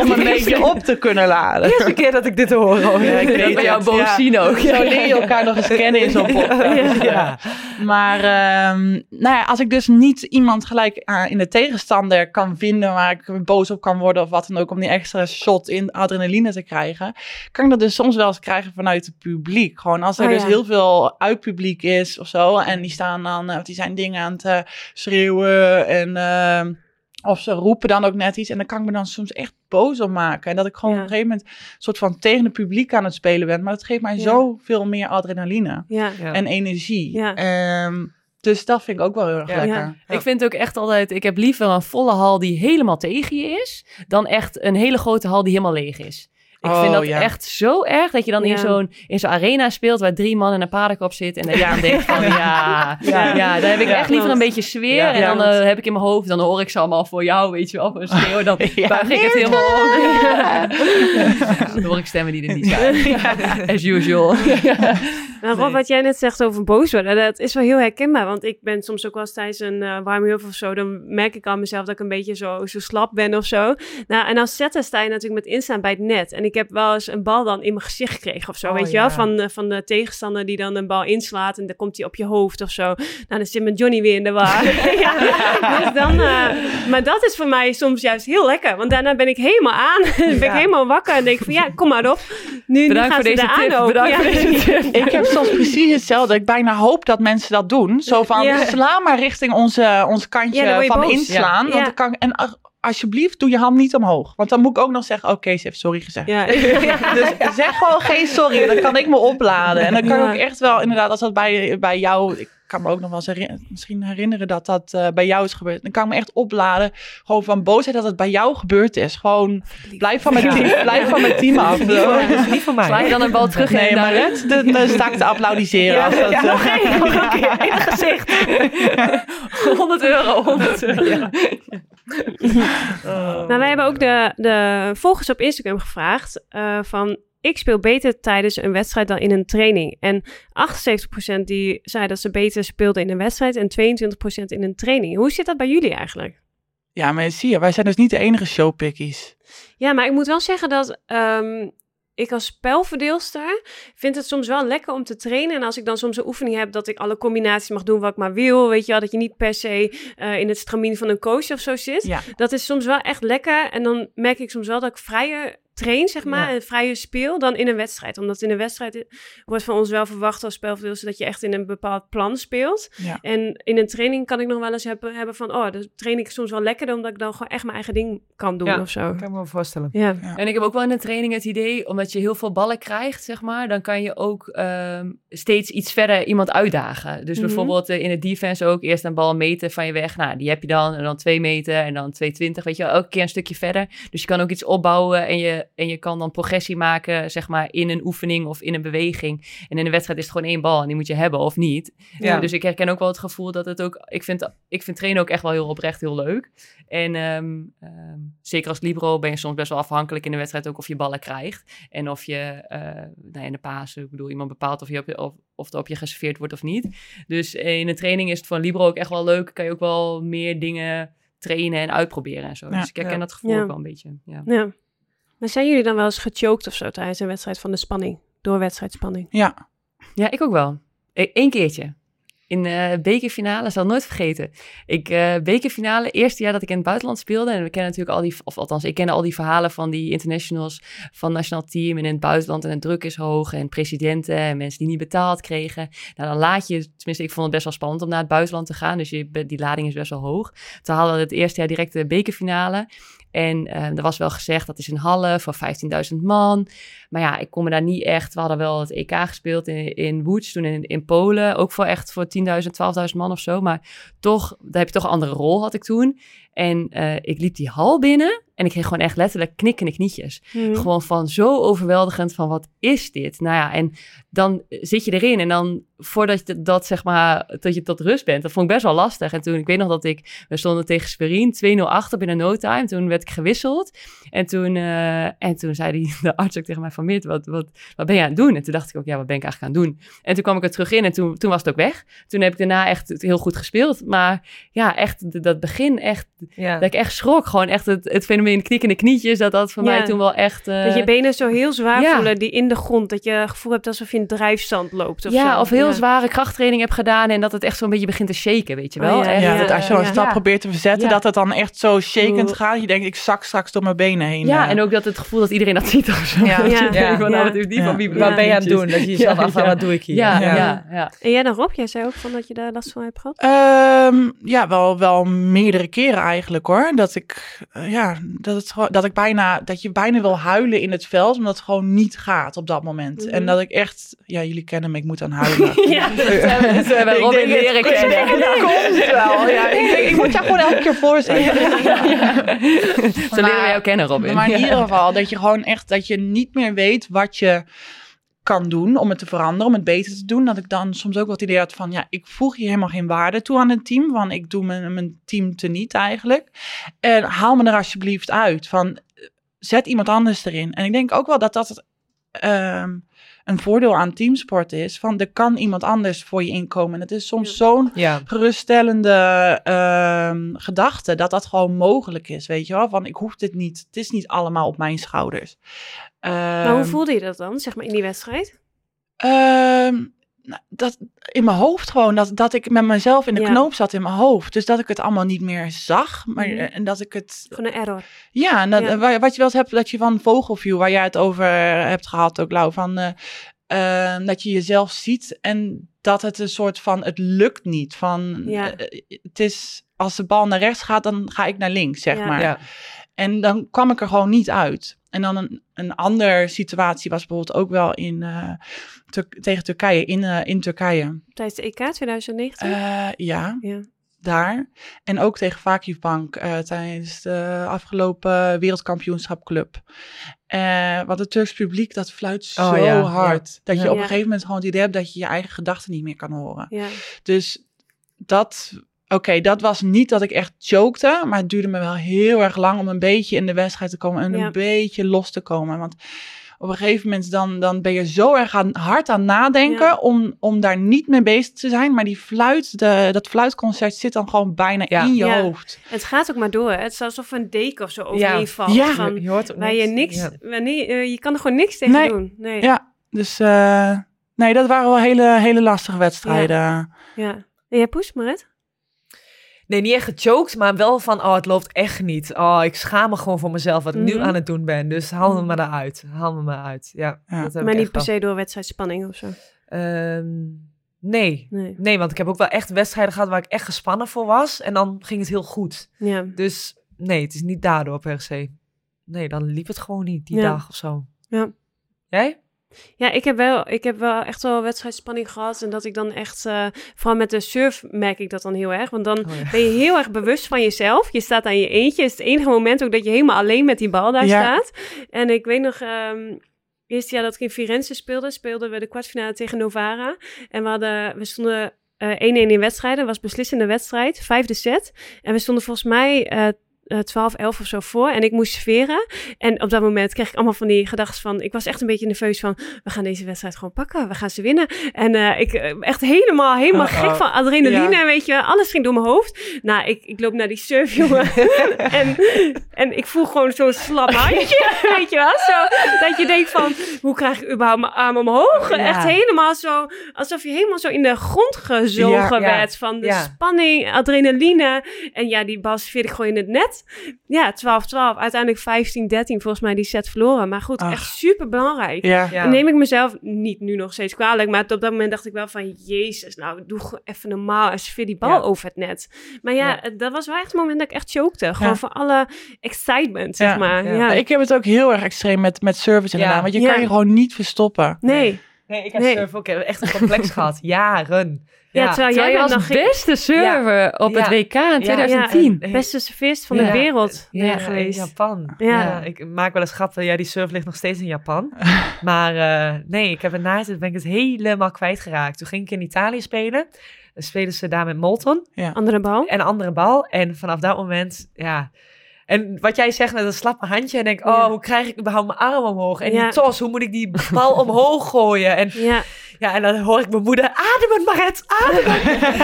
om een beetje op te kunnen laden. Eerste keer dat ik dit hoor. Oh, Ja, ik weet ben jou boos ja. zien ook. Zo leer je elkaar nog eens kennen in zo'n <laughs> podcast. Ja. Maar ehm, nou ja, als ik dus niet iemand gelijk eh, in de tegenstander kan vinden waar ik boos op kan worden of wat dan ook, om die extra shot in adrenaline te krijgen, kan ik dat dus soms wel eens krijgen vanuit het publiek. Gewoon als er Oh, dus heel veel uitpubliek is of zo, en die staan dan, eh, of die zijn dingen aan het eh, schreeuwen en. ehm, of ze roepen dan ook net iets. En dan kan ik me dan soms echt boos op maken. En dat ik gewoon Ja. op een gegeven moment een soort van tegen het publiek aan het spelen ben. Maar dat geeft mij Ja. zoveel meer adrenaline Ja. Ja. en energie. Ja. Ehm, dus dat vind ik ook wel heel erg Ja. lekker. Ja. Ik vind ook echt altijd, ik heb liever een volle hal die helemaal tegen je is, dan echt een hele grote hal die helemaal leeg is. Ik Oh, vind dat ja. echt zo erg dat je dan in Ja. zo'n in zo'n arena speelt waar drie man en een paardenkop zit. En dat je dan denkt van ja, ja, Ja. dan heb ik Ja. echt liever een beetje sfeer. Ja. En dan eh, heb ik in mijn hoofd, dan hoor ik ze allemaal voor jou, weet je wel, een schreeuw. Dan <laughs> Ja. buig ik het helemaal op. <laughs> Dan hoor ik stemmen die er niet zijn. <laughs> As usual. Nou, Rob, Nee. wat jij net zegt over boos worden, dat is wel heel herkenbaar. Want ik ben soms ook wel eens tijdens een uh, warme hulp of zo, dan merk ik aan mezelf dat ik een beetje zo, zo slap ben of zo. Nou, en als zetten sta je natuurlijk met instaan bij het net. En ik heb wel eens een bal dan in mijn gezicht gekregen of zo, Oh, weet je ja. wel? Van, uh, van de tegenstander die dan een bal inslaat en dan komt hij op je hoofd of zo. Nou, dan zit mijn Johnny weer in de war. <laughs> <laughs> ja. Dus dan, uh, maar dat is voor mij soms juist heel lekker, want daarna ben ik helemaal aan. <laughs> ben ik helemaal wakker en denk van, ja, kom maar op. Nu, Bedankt nu gaan voor ze deze tip, ook. bedankt Ja. voor deze tip. <laughs> Ik heb soms precies hetzelfde. Ik bijna hoop dat mensen dat doen. Zo van, Ja. sla maar richting onze, ons kantje van boos. inslaan. Ja. Want dan kan, en alsjeblieft, doe je hand niet omhoog. Want dan moet ik ook nog zeggen, oké, ze heeft sorry gezegd. Ja. <laughs> Dus zeg gewoon geen sorry, dan kan ik me opladen. En dan kan Ja. ik ook echt wel, inderdaad, als dat bij, bij jou... Ik kan me ook nog wel eens herinner- misschien herinneren dat dat eh, bij jou is gebeurd. Dan kan ik me echt opladen, gewoon van boosheid dat het bij jou gebeurd is. Gewoon, blijf van mijn team, blijf van mijn team af. <laughs> Dat is niet voor mij. Sla je dan een bal terug Nee, en maar dan- Red, dan dan sta ik te applaudisseren. als dat, eh, nog <laughs> één, nog een keer in het gezicht. <laughs> 100 euro, 100 euro. Nou, wij hebben ook de, de volgers op Instagram gevraagd eh, van... Ik speel beter tijdens een wedstrijd dan in een training. En 78% die zei dat ze beter speelden in een wedstrijd... en 22% in een training. Hoe zit dat bij jullie eigenlijk? Ja, maar zie je, wij zijn dus niet de enige showpickies. Ja, maar ik moet wel zeggen dat ehm, ik als spelverdeelster vind het soms wel lekker om te trainen. En als ik dan soms een oefening heb dat ik alle combinaties mag doen wat ik maar wil, weet je wel, dat je niet per se eh, in het stramien van een coach of zo zit. Ja. Dat is soms wel echt lekker. En dan merk ik soms wel dat ik vrijer train, zeg maar, Ja. en vrijer speel dan in een wedstrijd. Omdat in een wedstrijd wordt van ons wel verwacht als spelverdeelster dat je echt in een bepaald plan speelt. Ja. En in een training kan ik nog wel eens hebben, hebben van, oh, dan train ik soms wel lekkerder omdat ik dan gewoon echt mijn eigen ding kan doen Ja. of zo. kan ik me wel voorstellen. Ja. En ik heb ook wel in de training het idee, omdat je heel veel ballen krijgt, zeg maar, dan kan je ook ehm, steeds iets verder iemand uitdagen. Dus Mhm. bijvoorbeeld eh, in het defense ook eerst een bal meten van je weg. Nou, die heb je dan. En dan twee meter en dan 220, weet je wel, elke keer een stukje verder. Dus je kan ook iets opbouwen en je, en je kan dan progressie maken, zeg maar, in een oefening of in een beweging. En in een wedstrijd is het gewoon één bal en die moet je hebben of niet. Ja. Dus ik herken ook wel het gevoel dat het ook... Ik vind, ik vind trainen ook echt wel heel oprecht heel leuk. En ehm, ehm, zeker als libero ben je soms best wel afhankelijk in de wedstrijd ook of je ballen krijgt. En of je eh nou ja, in de pasen, ik bedoel, iemand bepaalt of, je op je, of, of er op je geserveerd wordt of niet. Dus in de training is het voor een libero ook echt wel leuk. Kan je ook wel meer dingen trainen en uitproberen en zo. Ja. dus ik herken Ja. dat gevoel Ja. ook wel een beetje. Ja. Maar zijn jullie dan wel eens gechoked of zo tijdens een wedstrijd van de spanning? Door wedstrijdspanning? Ja, Ja, ik ook wel. Eén keertje. In eh bekerfinale, zal nooit vergeten. Ik, eh bekerfinale, eerste jaar dat ik in het buitenland speelde. En we kennen natuurlijk al die, of althans, ik kende al die verhalen van die internationals van het nationaal team. En in het buitenland en de druk is hoog. En presidenten en mensen die niet betaald kregen. Nou, dan laat je, tenminste, ik vond het best wel spannend om naar het buitenland te gaan. Dus je, die lading is best wel hoog. Toen hadden we het eerste jaar direct de bekerfinale. En eh, er was wel gezegd dat is een Halle voor 15.000 man. Maar ja, ik kon me daar niet echt. We hadden wel het EK gespeeld in, in Łódź, toen in, in Polen. Ook voor echt voor 10.000, 12.000 man of zo. Maar toch, daar heb je toch een andere rol, had ik toen. En eh, ik liep die hal binnen en ik kreeg gewoon echt letterlijk knikkende knietjes. Mhm. Gewoon van zo overweldigend van wat is dit? Nou ja, en dan zit je erin en dan voordat je dat zeg maar, dat je tot rust bent, dat vond ik best wel lastig. En toen, ik weet nog dat ik, we stonden tegen Sperien 2-0 achter binnen no time. Toen werd ik gewisseld en toen, eh, en toen zei die, <laughs> de arts ook tegen mij van Meert, wat, wat, wat ben je aan het doen? En toen dacht ik ook, ja, wat ben ik eigenlijk aan het doen? En toen kwam ik er terug in en toen, toen was het ook weg. Toen heb ik daarna echt heel goed gespeeld. Maar ja, echt dat begin, echt, Ja. dat ik echt schrok. Gewoon echt het, het fenomeen knikkende knietjes, dat dat voor Ja. mij toen wel echt... eh, Dat je benen zo heel zwaar ja. voelen, die in de grond. Dat je het gevoel hebt alsof je in drijfstand loopt of ja, zo. of heel Ja. zware krachttraining heb gedaan en dat het echt zo'n beetje begint te shaken, weet je wel. Oh, ja, Echt, ja, ja, dat als je een stap Ja. probeert te verzetten, Ja. dat het dan echt zo shakend Oeh. gaat. Je denkt, ik zak straks door mijn benen heen. Ja, eh. en ook dat het gevoel dat iedereen dat ziet of zo. Ja. <laughs> Ja. nou, Ja. wat is die Ja. van wie Wat ben je aan het doen? Dat je <laughs> jezelf Ja, afvraagt, ja. wat doe ik hier? Ja, ja. Ja. ja, En jij dan Rob? Jij zei ook van dat je daar last van hebt gehad? Ehm, ja, wel, wel meerdere keren eigenlijk hoor. Dat ik, eh, ja, dat, het, dat ik bijna, dat je bijna wil huilen in het veld, omdat het gewoon niet gaat op dat moment. Mhm. En dat ik echt, ja, jullie kennen me, ik moet aan huilen. <laughs> Ja. Ze hebben het- leren het kennen. komt wel. Ja, ik, denk, ik moet jou gewoon elke keer voor zijn. Zo leren we jou kennen, Robin. Maar in Ja. ieder geval, dat je gewoon echt, dat je niet meer weet wat je kan doen om het te veranderen, om het beter te doen. Dat ik dan soms ook het idee had van, ja, ik voeg hier helemaal geen waarde toe aan het team. Van, ik doe mijn, mijn team teniet eigenlijk. En haal me er alsjeblieft uit. Van, zet iemand anders erin. En ik denk ook wel dat dat het, ehm, een voordeel aan teamsport is, van er kan iemand anders voor je inkomen. En het is soms zo'n Ja. geruststellende ehm, gedachte dat dat gewoon mogelijk is, weet je wel? Van ik hoef dit niet, het is niet allemaal op mijn schouders. Maar hoe Ehm, voelde je dat dan, zeg maar, in die wedstrijd? Ehm, nou, dat, in mijn hoofd gewoon, dat, dat ik met mezelf in de Ja. knoop zat in mijn hoofd. Dus dat ik het allemaal niet meer zag, maar Mhm. en dat ik het... Gewoon een error. Ja, en dat, Ja. wa- wat je wel eens hebt, dat je van Vogelview, waar jij het over hebt gehad ook, Lau, van eh, eh, dat je jezelf ziet en dat het een soort van, het lukt niet. Van, Ja. eh, het is, als de bal naar rechts gaat, dan ga ik naar links, zeg Ja. maar. En dan kwam ik er gewoon niet uit. En dan een, een andere situatie was bijvoorbeeld ook wel in, eh, Tur- tegen Turkije, in, eh, in Turkije. Tijdens de EK 2019? Eh, ja, ja. daar. En ook tegen Vakifbank eh tijdens de afgelopen wereldkampioenschapclub. Eh want het Turks publiek, dat fluit zo Oh, ja, hard. Dat je Ja. op een gegeven moment gewoon het idee hebt dat je je eigen gedachten niet meer kan horen. ja. Dus dat, oké, dat was niet dat ik echt chokte, maar het duurde me wel heel erg lang om een beetje in de wedstrijd te komen en Ja. een beetje los te komen. Want op een gegeven moment dan, dan ben je zo erg aan, hard aan nadenken Ja. om, om daar niet mee bezig te zijn. Maar die fluit, de, dat fluitconcert zit dan gewoon bijna Ja. in je Ja. hoofd. Het gaat ook maar door. hè. Het is alsof een deken of zo overheen valt. Ja. Van, je hoort ook waar je niks, Ja. wanneer, eh, je kan er gewoon niks tegen Nee. doen. Nee. Ja, dus eh, nee, dat waren wel hele, hele lastige wedstrijden. ja. En jij poes, Marit? Nee, niet echt gechoked, maar wel van, oh, het loopt echt niet. Oh, ik schaam me gewoon voor mezelf wat ik nu Mhm. aan het doen ben. Dus haal me maar eruit. Haal me maar uit. Ja, Ja. dat heb Maar ik niet per se door wedstrijdspanning of zo. Ehm, nee. Nee. Nee, want ik heb ook wel echt wedstrijden gehad waar ik echt gespannen voor was. En dan ging het heel goed. Ja. Dus nee, het is niet daardoor per se. Nee, dan liep het gewoon niet die Ja. dag of zo. Ja. Jij? Ja, ik heb, wel, ik heb wel echt wel wedstrijdspanning gehad. En dat ik dan echt, eh, vooral met de surf merk ik dat dan heel erg. Want dan Oh, ja. ben je heel erg bewust van jezelf. Je staat aan je eentje. Het is het enige moment ook dat je helemaal alleen met die bal daar Ja. staat. En ik weet nog, ehm eerste jaar dat ik in Firenze speelde, speelden we de kwartfinale tegen Novara. En we, hadden, we stonden eh 1-1 in wedstrijden. Was beslissende wedstrijd, vijfde set. En we stonden volgens mij eh, eh, 12, 11 of zo voor. En ik moest serveren. En op dat moment kreeg ik allemaal van die gedachten van... Ik was echt een beetje nerveus van... We gaan deze wedstrijd gewoon pakken. We gaan ze winnen. En eh, ik eh, echt helemaal, helemaal Oh, gek oh. van adrenaline. Ja. Weet je, alles ging door mijn hoofd. Nou, ik, ik loop naar die surf, <laughs> jongen. en, en ik voel gewoon zo'n slap <laughs> handje. weet je wel? Zo, dat je denkt van... Hoe krijg ik überhaupt mijn arm omhoog? Ja. Echt helemaal zo... Alsof je helemaal zo in de grond gezogen Ja, werd. Van de spanning, adrenaline. En ja, die bal serveerde ik gewoon in het net. Ja, 12-12. Uiteindelijk 15-13 volgens mij die set verloren. Maar goed, Ach. echt super belangrijk. Ja. Neem ik mezelf niet nu nog steeds kwalijk. Maar op dat moment dacht ik wel van... Jezus, nou doe even normaal. En serveer die bal Ja. over het net. Maar ja, Ja. het- dat was wel echt het moment dat ik echt chokte. Gewoon Ja. voor alle excitement, zeg Ja. maar. Ja. Ja. Ja, Ik heb het ook heel erg extreem met, met service inderdaad. Ja. Want je Ja. kan je gewoon niet verstoppen. Nee. Nee, ik heb Nee. surf ook echt een complex <laughs> gehad. Jaren. Ja, terwijl jij nog geen beste server op het Ja. WK in 2010. Ja. beste serveerst van de wereld Ja, geweest. in Japan. Ja. Ja. ik maak wel eens grappen. Ja, die surf ligt nog steeds in Japan. <laughs> maar eh, nee, ik heb het na het ben ik het helemaal kwijtgeraakt. Toen ging ik in Italië spelen. Dan spelen ze daar met Molton Andere bal. en andere bal. En vanaf dat moment, ja... En wat jij zegt met een slappe handje. En denk, oh, Ja. hoe krijg ik überhaupt mijn arm omhoog? En Ja. die tos, hoe moet ik die bal <laughs> omhoog gooien? En Ja, ja, en dan hoor ik mijn moeder, ademen Maret, ademen.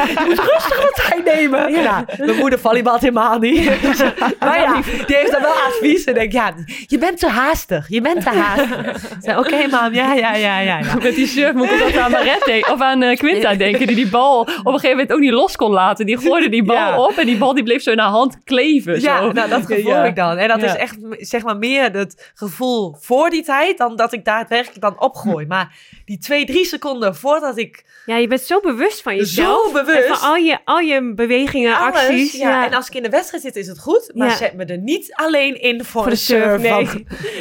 Je moet rustig wat tijd nemen. Ja. mijn moeder volleybalt helemaal niet. <laughs> maar ja, die heeft dan wel advies. En denk, ja, je bent te haastig. Je bent te haastig. Oké, mam, ja, ja, ja, ja. ja. Met die surf moet ik aan Maret denken, of aan eh, Quinta denken, die die bal op een gegeven moment ook niet los kon laten. Die gooide die bal Ja. op en die bal die bleef zo in haar hand kleven. Ja, zo. nou, dat gevoel Ja. ik dan. En dat Ja. is echt, zeg maar, meer het gevoel voor die tijd dan dat ik daadwerkelijk dan opgooi. Maar die twee, drie seconden voordat ik ja, je bent zo bewust van jezelf. zo bewust... En van al je, al je bewegingen, Alles, acties. ja. En als ik in de wedstrijd zit, is het goed. Maar Ja. zet me er niet alleen in voor, voor de surf. nee. want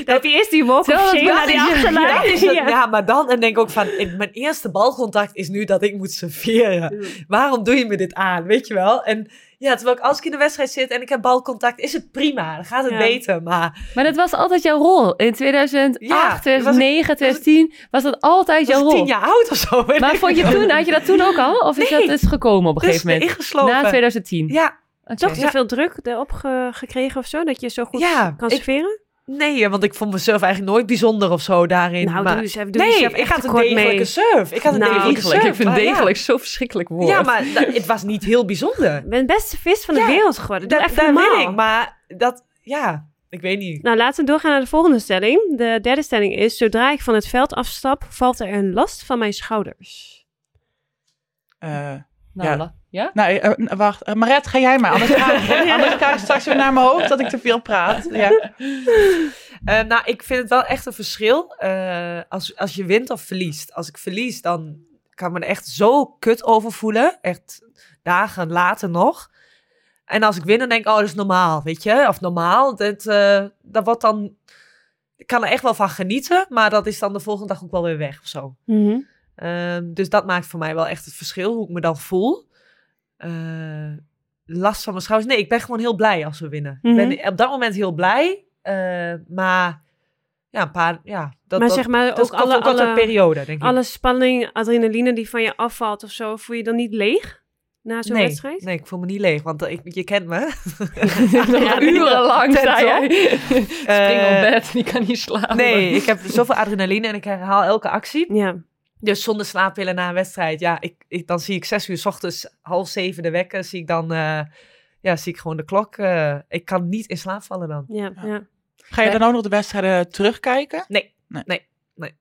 Dan heb je eerst die walk of shame naar die achterlijn. dat <laughs> Ja. ja. maar dan en denk ik ook van, mijn eerste balcontact is nu dat ik moet serveren. Waarom doe je me dit aan, weet je wel? En ja, terwijl ik als ik in de wedstrijd zit en ik heb balcontact, is het prima. Dan gaat het Ja. beter, maar Maar dat was altijd jouw rol. In 2008, Ja, was ik- 2009, 2010 was dat altijd ik jouw was rol. tien jaar oud of zo. Maar vond je toen, had je dat toen ook al? Of is dat is gekomen op een Dus gegeven moment? ingeslopen. Na 2010? Ja, Oké. Toch te veel druk erop ge- gekregen of zo? Dat je zo goed Ja, kan ik- serveren? Nee, want ik vond mezelf eigenlijk nooit bijzonder of zo daarin. Nou, maar... doe eens even, doe nee, jezelf ik had een degelijke mee. surf. Ik had een Nou, degelijke surf. Ik vind ja. degelijk zo'n verschrikkelijk woord. Ja, maar het was niet heel bijzonder. Je bent beste vis van de Ja, wereld geworden. Doe Dat, even dat normaal. weet ik, maar dat, ja, ik weet niet. Nou, laten we doorgaan naar de volgende stelling. De derde stelling is: zodra ik van het veld afstap, valt er een last van mijn schouders. Eh, Nou, Ja. Ja? nou, eh, eh, wacht. Eh, Maret, ga jij maar. Anders ga, <laughs> anders ga ik straks weer naar mijn hoofd dat ik te veel praat. Ja. Nou, ik vind het wel echt een verschil eh, als, als je wint of verliest. Als ik verlies, dan kan ik me er echt zo kut over voelen. Echt dagen later nog. En als ik win, dan denk ik, oh, dat is normaal, weet je. Of normaal, dat, eh, dat wordt dan... Ik kan er echt wel van genieten, maar dat is dan de volgende dag ook wel weer weg of zo. Mhm. Ehm, dus dat maakt voor mij wel echt het verschil, hoe ik me dan voel. Eh, last van mijn schouders. Nee, ik ben gewoon heel blij als we winnen. Mhm. Ik ben op dat moment heel blij. eh, maar ja, een paar... Ja, dat, maar dat, zeg maar dat ook alle, ook alle, periode, denk ik. alle spanning, adrenaline die van je afvalt of zo, voel je dan niet leeg na zo'n nee, wedstrijd? nee, ik voel me niet leeg, want ik, je kent me. <laughs> Nog urenlang op. jij. <laughs> Spring op Eh, bed, <laughs> die kan niet slapen. Nee, ik heb zoveel adrenaline en ik herhaal elke actie. Ja. Dus zonder slaappillen na een wedstrijd, ja, ik, ik, dan zie ik zes uur s ochtends, half zeven de wekker, zie ik dan, eh, ja, zie ik gewoon de klok. eh, ik kan niet in slaap vallen dan. Ja, Ja. Ga je dan ook nog de wedstrijden terugkijken? Nee, Nee. nee, nee. Dat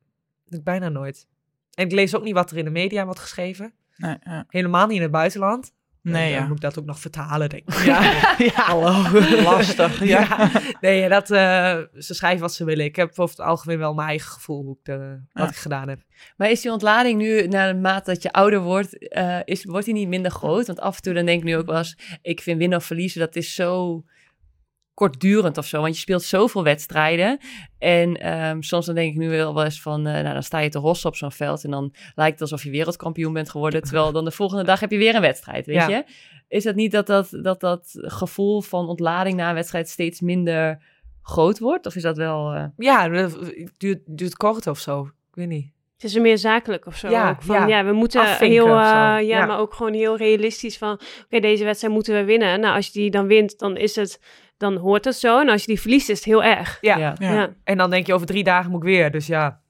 doe ik bijna nooit. En ik lees ook niet wat er in de media wordt geschreven. Nee, ja. Helemaal niet in het buitenland. Nee dan ja. moet ik dat ook nog vertalen, denk ik. Ja, <laughs> <laughs> ja. Hallo. <laughs> Lastig, ja. Nee, dat, eh, ze schrijven wat ze willen. Ik heb over het algemeen wel mijn eigen gevoel hoe ik, de, wat ik gedaan heb. Maar is die ontlading nu, na de mate dat je ouder wordt, eh, is, wordt die niet minder groot? Want af en toe dan denk ik nu ook wel eens, ik vind winnen of verliezen, dat is zo kortdurend of zo. Want je speelt zoveel wedstrijden. En ehm, soms dan denk ik nu wel wel eens van, eh, nou dan sta je te hossen op zo'n veld. En dan lijkt het alsof je wereldkampioen bent geworden. <laughs> Terwijl dan de volgende dag heb je weer een wedstrijd, weet Ja. je? Is dat niet dat dat, dat dat gevoel van ontlading na een wedstrijd steeds minder groot wordt? Of is dat wel... eh, Ja, dat duurt, duurt kort of zo. Ik weet niet. Het is meer zakelijk of zo. Ja, ook. Van, ja. ja. we moeten Afvinken heel, eh, ja, Ja. maar ook gewoon heel realistisch van, oké, deze wedstrijd moeten we winnen. Nou, als je die dan wint, dan is het, dan hoort het zo. En als je die verliest, is het heel erg. Ja. ja. En dan denk je over drie dagen moet ik weer. Dus ja,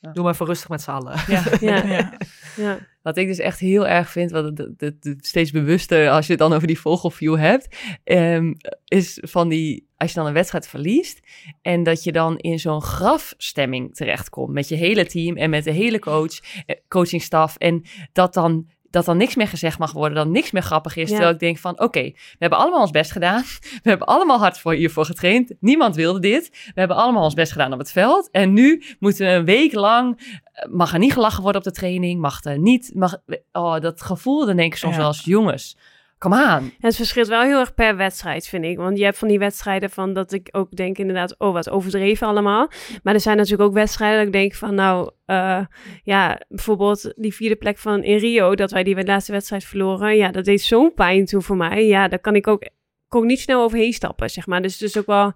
Ja. doe maar even rustig met z'n allen. Ja. <laughs> ja, Ja. ja. Wat ik dus echt heel erg vind, wat het, het- het steeds bewuster als je het dan over die vogelview hebt, ehm, is van die, als je dan een wedstrijd verliest en dat je dan in zo'n grafstemming terechtkomt met je hele team en met de hele coach, eh, coachingstaf en dat dan dat dan niks meer gezegd mag worden, dat niks meer grappig is. Ja. Terwijl ik denk van, oké, we hebben allemaal ons best gedaan. <laughs> We hebben allemaal hard voor hiervoor getraind. Niemand wilde dit. We hebben allemaal ons best gedaan op het veld. En nu moeten we een week lang, eh, mag er niet gelachen worden op de training, mag er niet, mag, oh, dat gevoel, dan denk ik soms Ja. wel eens, jongens, kom aan. Het verschilt wel heel erg per wedstrijd, vind ik. Want je hebt van die wedstrijden van dat ik ook denk inderdaad, oh, wat overdreven allemaal. Maar er zijn natuurlijk ook wedstrijden dat ik denk van, nou, eh, ja, bijvoorbeeld die vierde plek van in Rio, dat wij die laatste wedstrijd verloren. Ja, dat deed zo'n pijn toen voor mij. Ja, daar kan ik ook, kon ik niet snel overheen stappen, zeg maar. Dus het is ook wel,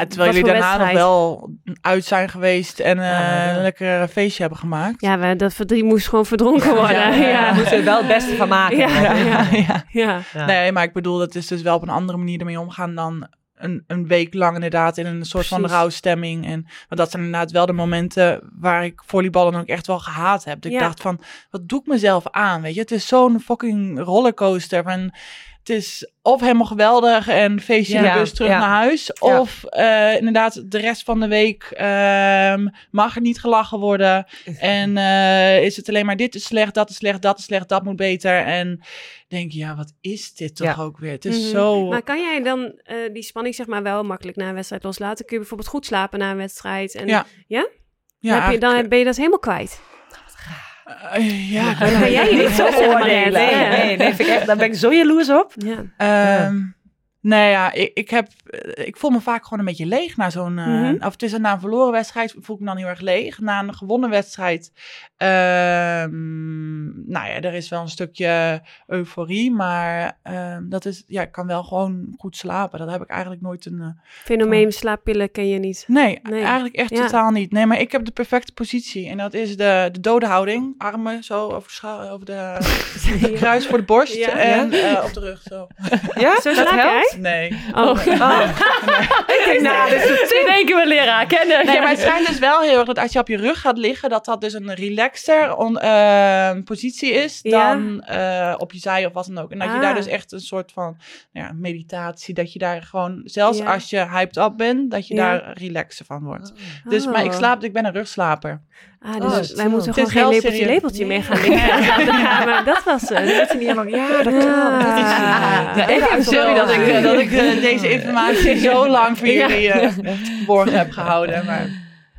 Ja, terwijl jullie daarna nog wel uit zijn geweest en eh, Ja. een lekker feestje hebben gemaakt. ja, we, dat verdriet moest gewoon verdronken worden. ja, Ja, ja, ja, Daar moeten we wel het beste van maken. Ja. ja, ja. ja. Ja. Nee, maar ik bedoel, dat is dus wel op een andere manier ermee omgaan dan een, een week lang inderdaad in een soort van rouwstemming. En, maar dat zijn inderdaad wel de momenten waar ik volleyballen ook echt wel gehaat heb. Dat ik dacht van, wat doe ik mezelf aan, weet je? Het is zo'n fucking rollercoaster van... Het is of helemaal geweldig en feestje in de bus terug naar huis. Of eh, inderdaad de rest van de week ehm, mag er niet gelachen worden. <laughs> En eh, is het alleen maar dit is slecht, dat is slecht, dat is slecht, dat moet beter. En denk je, ja, wat is dit toch ook weer? Het is Mhm. zo... Maar kan jij dan eh, die spanning zeg maar wel makkelijk na een wedstrijd loslaten? Kun je bijvoorbeeld goed slapen na een wedstrijd? En Ja. Ja? Ja, heb je, dan ben je dat helemaal kwijt. Eh, ja. Kan jij je niet zo oordelen. Nee, Ja. nee, nee, vind ik echt, daar ben ik zo jaloers op. Ja. Ehm, Nee, ja, ik, ik, heb, eh, ik voel me vaak gewoon een beetje leeg na zo'n... eh, Mhm. Of het is na een verloren wedstrijd voel ik me dan heel erg leeg. Na een gewonnen wedstrijd, ehm, nou ja, er is wel een stukje euforie. Maar ehm, dat is, ja, ik kan wel gewoon goed slapen. Dat heb ik eigenlijk nooit een... eh, Fenomeen slaappillen ken je niet. Nee, Nee. eigenlijk echt Ja. totaal niet. Nee, maar ik heb de perfecte positie. En dat is de, de dode houding. Armen zo over, over de <laughs> kruis voor de borst. Ja. en eh, op de rug zo. Ja, Zo dat slaap helpt? Nee. Oh. Oh. ik denk nou, één keer mijn leraar kennen. Nee, maar het schijnt dus wel heel erg dat als je op je rug gaat liggen, dat dat dus een relaxter on, eh, positie is Ja. dan eh, op je zij of wat dan ook. En dat je Ah. daar dus echt een soort van nou ja, meditatie, dat je daar gewoon, zelfs Ja. als je hyped up bent, dat je Ja. daar relaxer van wordt. Dus, maar ik Oh. slaap, ik ben een rugslaper. Ah, Oh, dus wij moeten gewoon is geen lepeltje serieus. lepeltje mee gaan liggen. <laughs> Ja, maar dat was het. Dat is niet helemaal... Ja, dat kan. Dat is Ah. Ja, ik even heb sorry dat ik, dat ik eh, deze informatie <laughs> zo lang voor jullie eh verborgen heb gehouden. Maar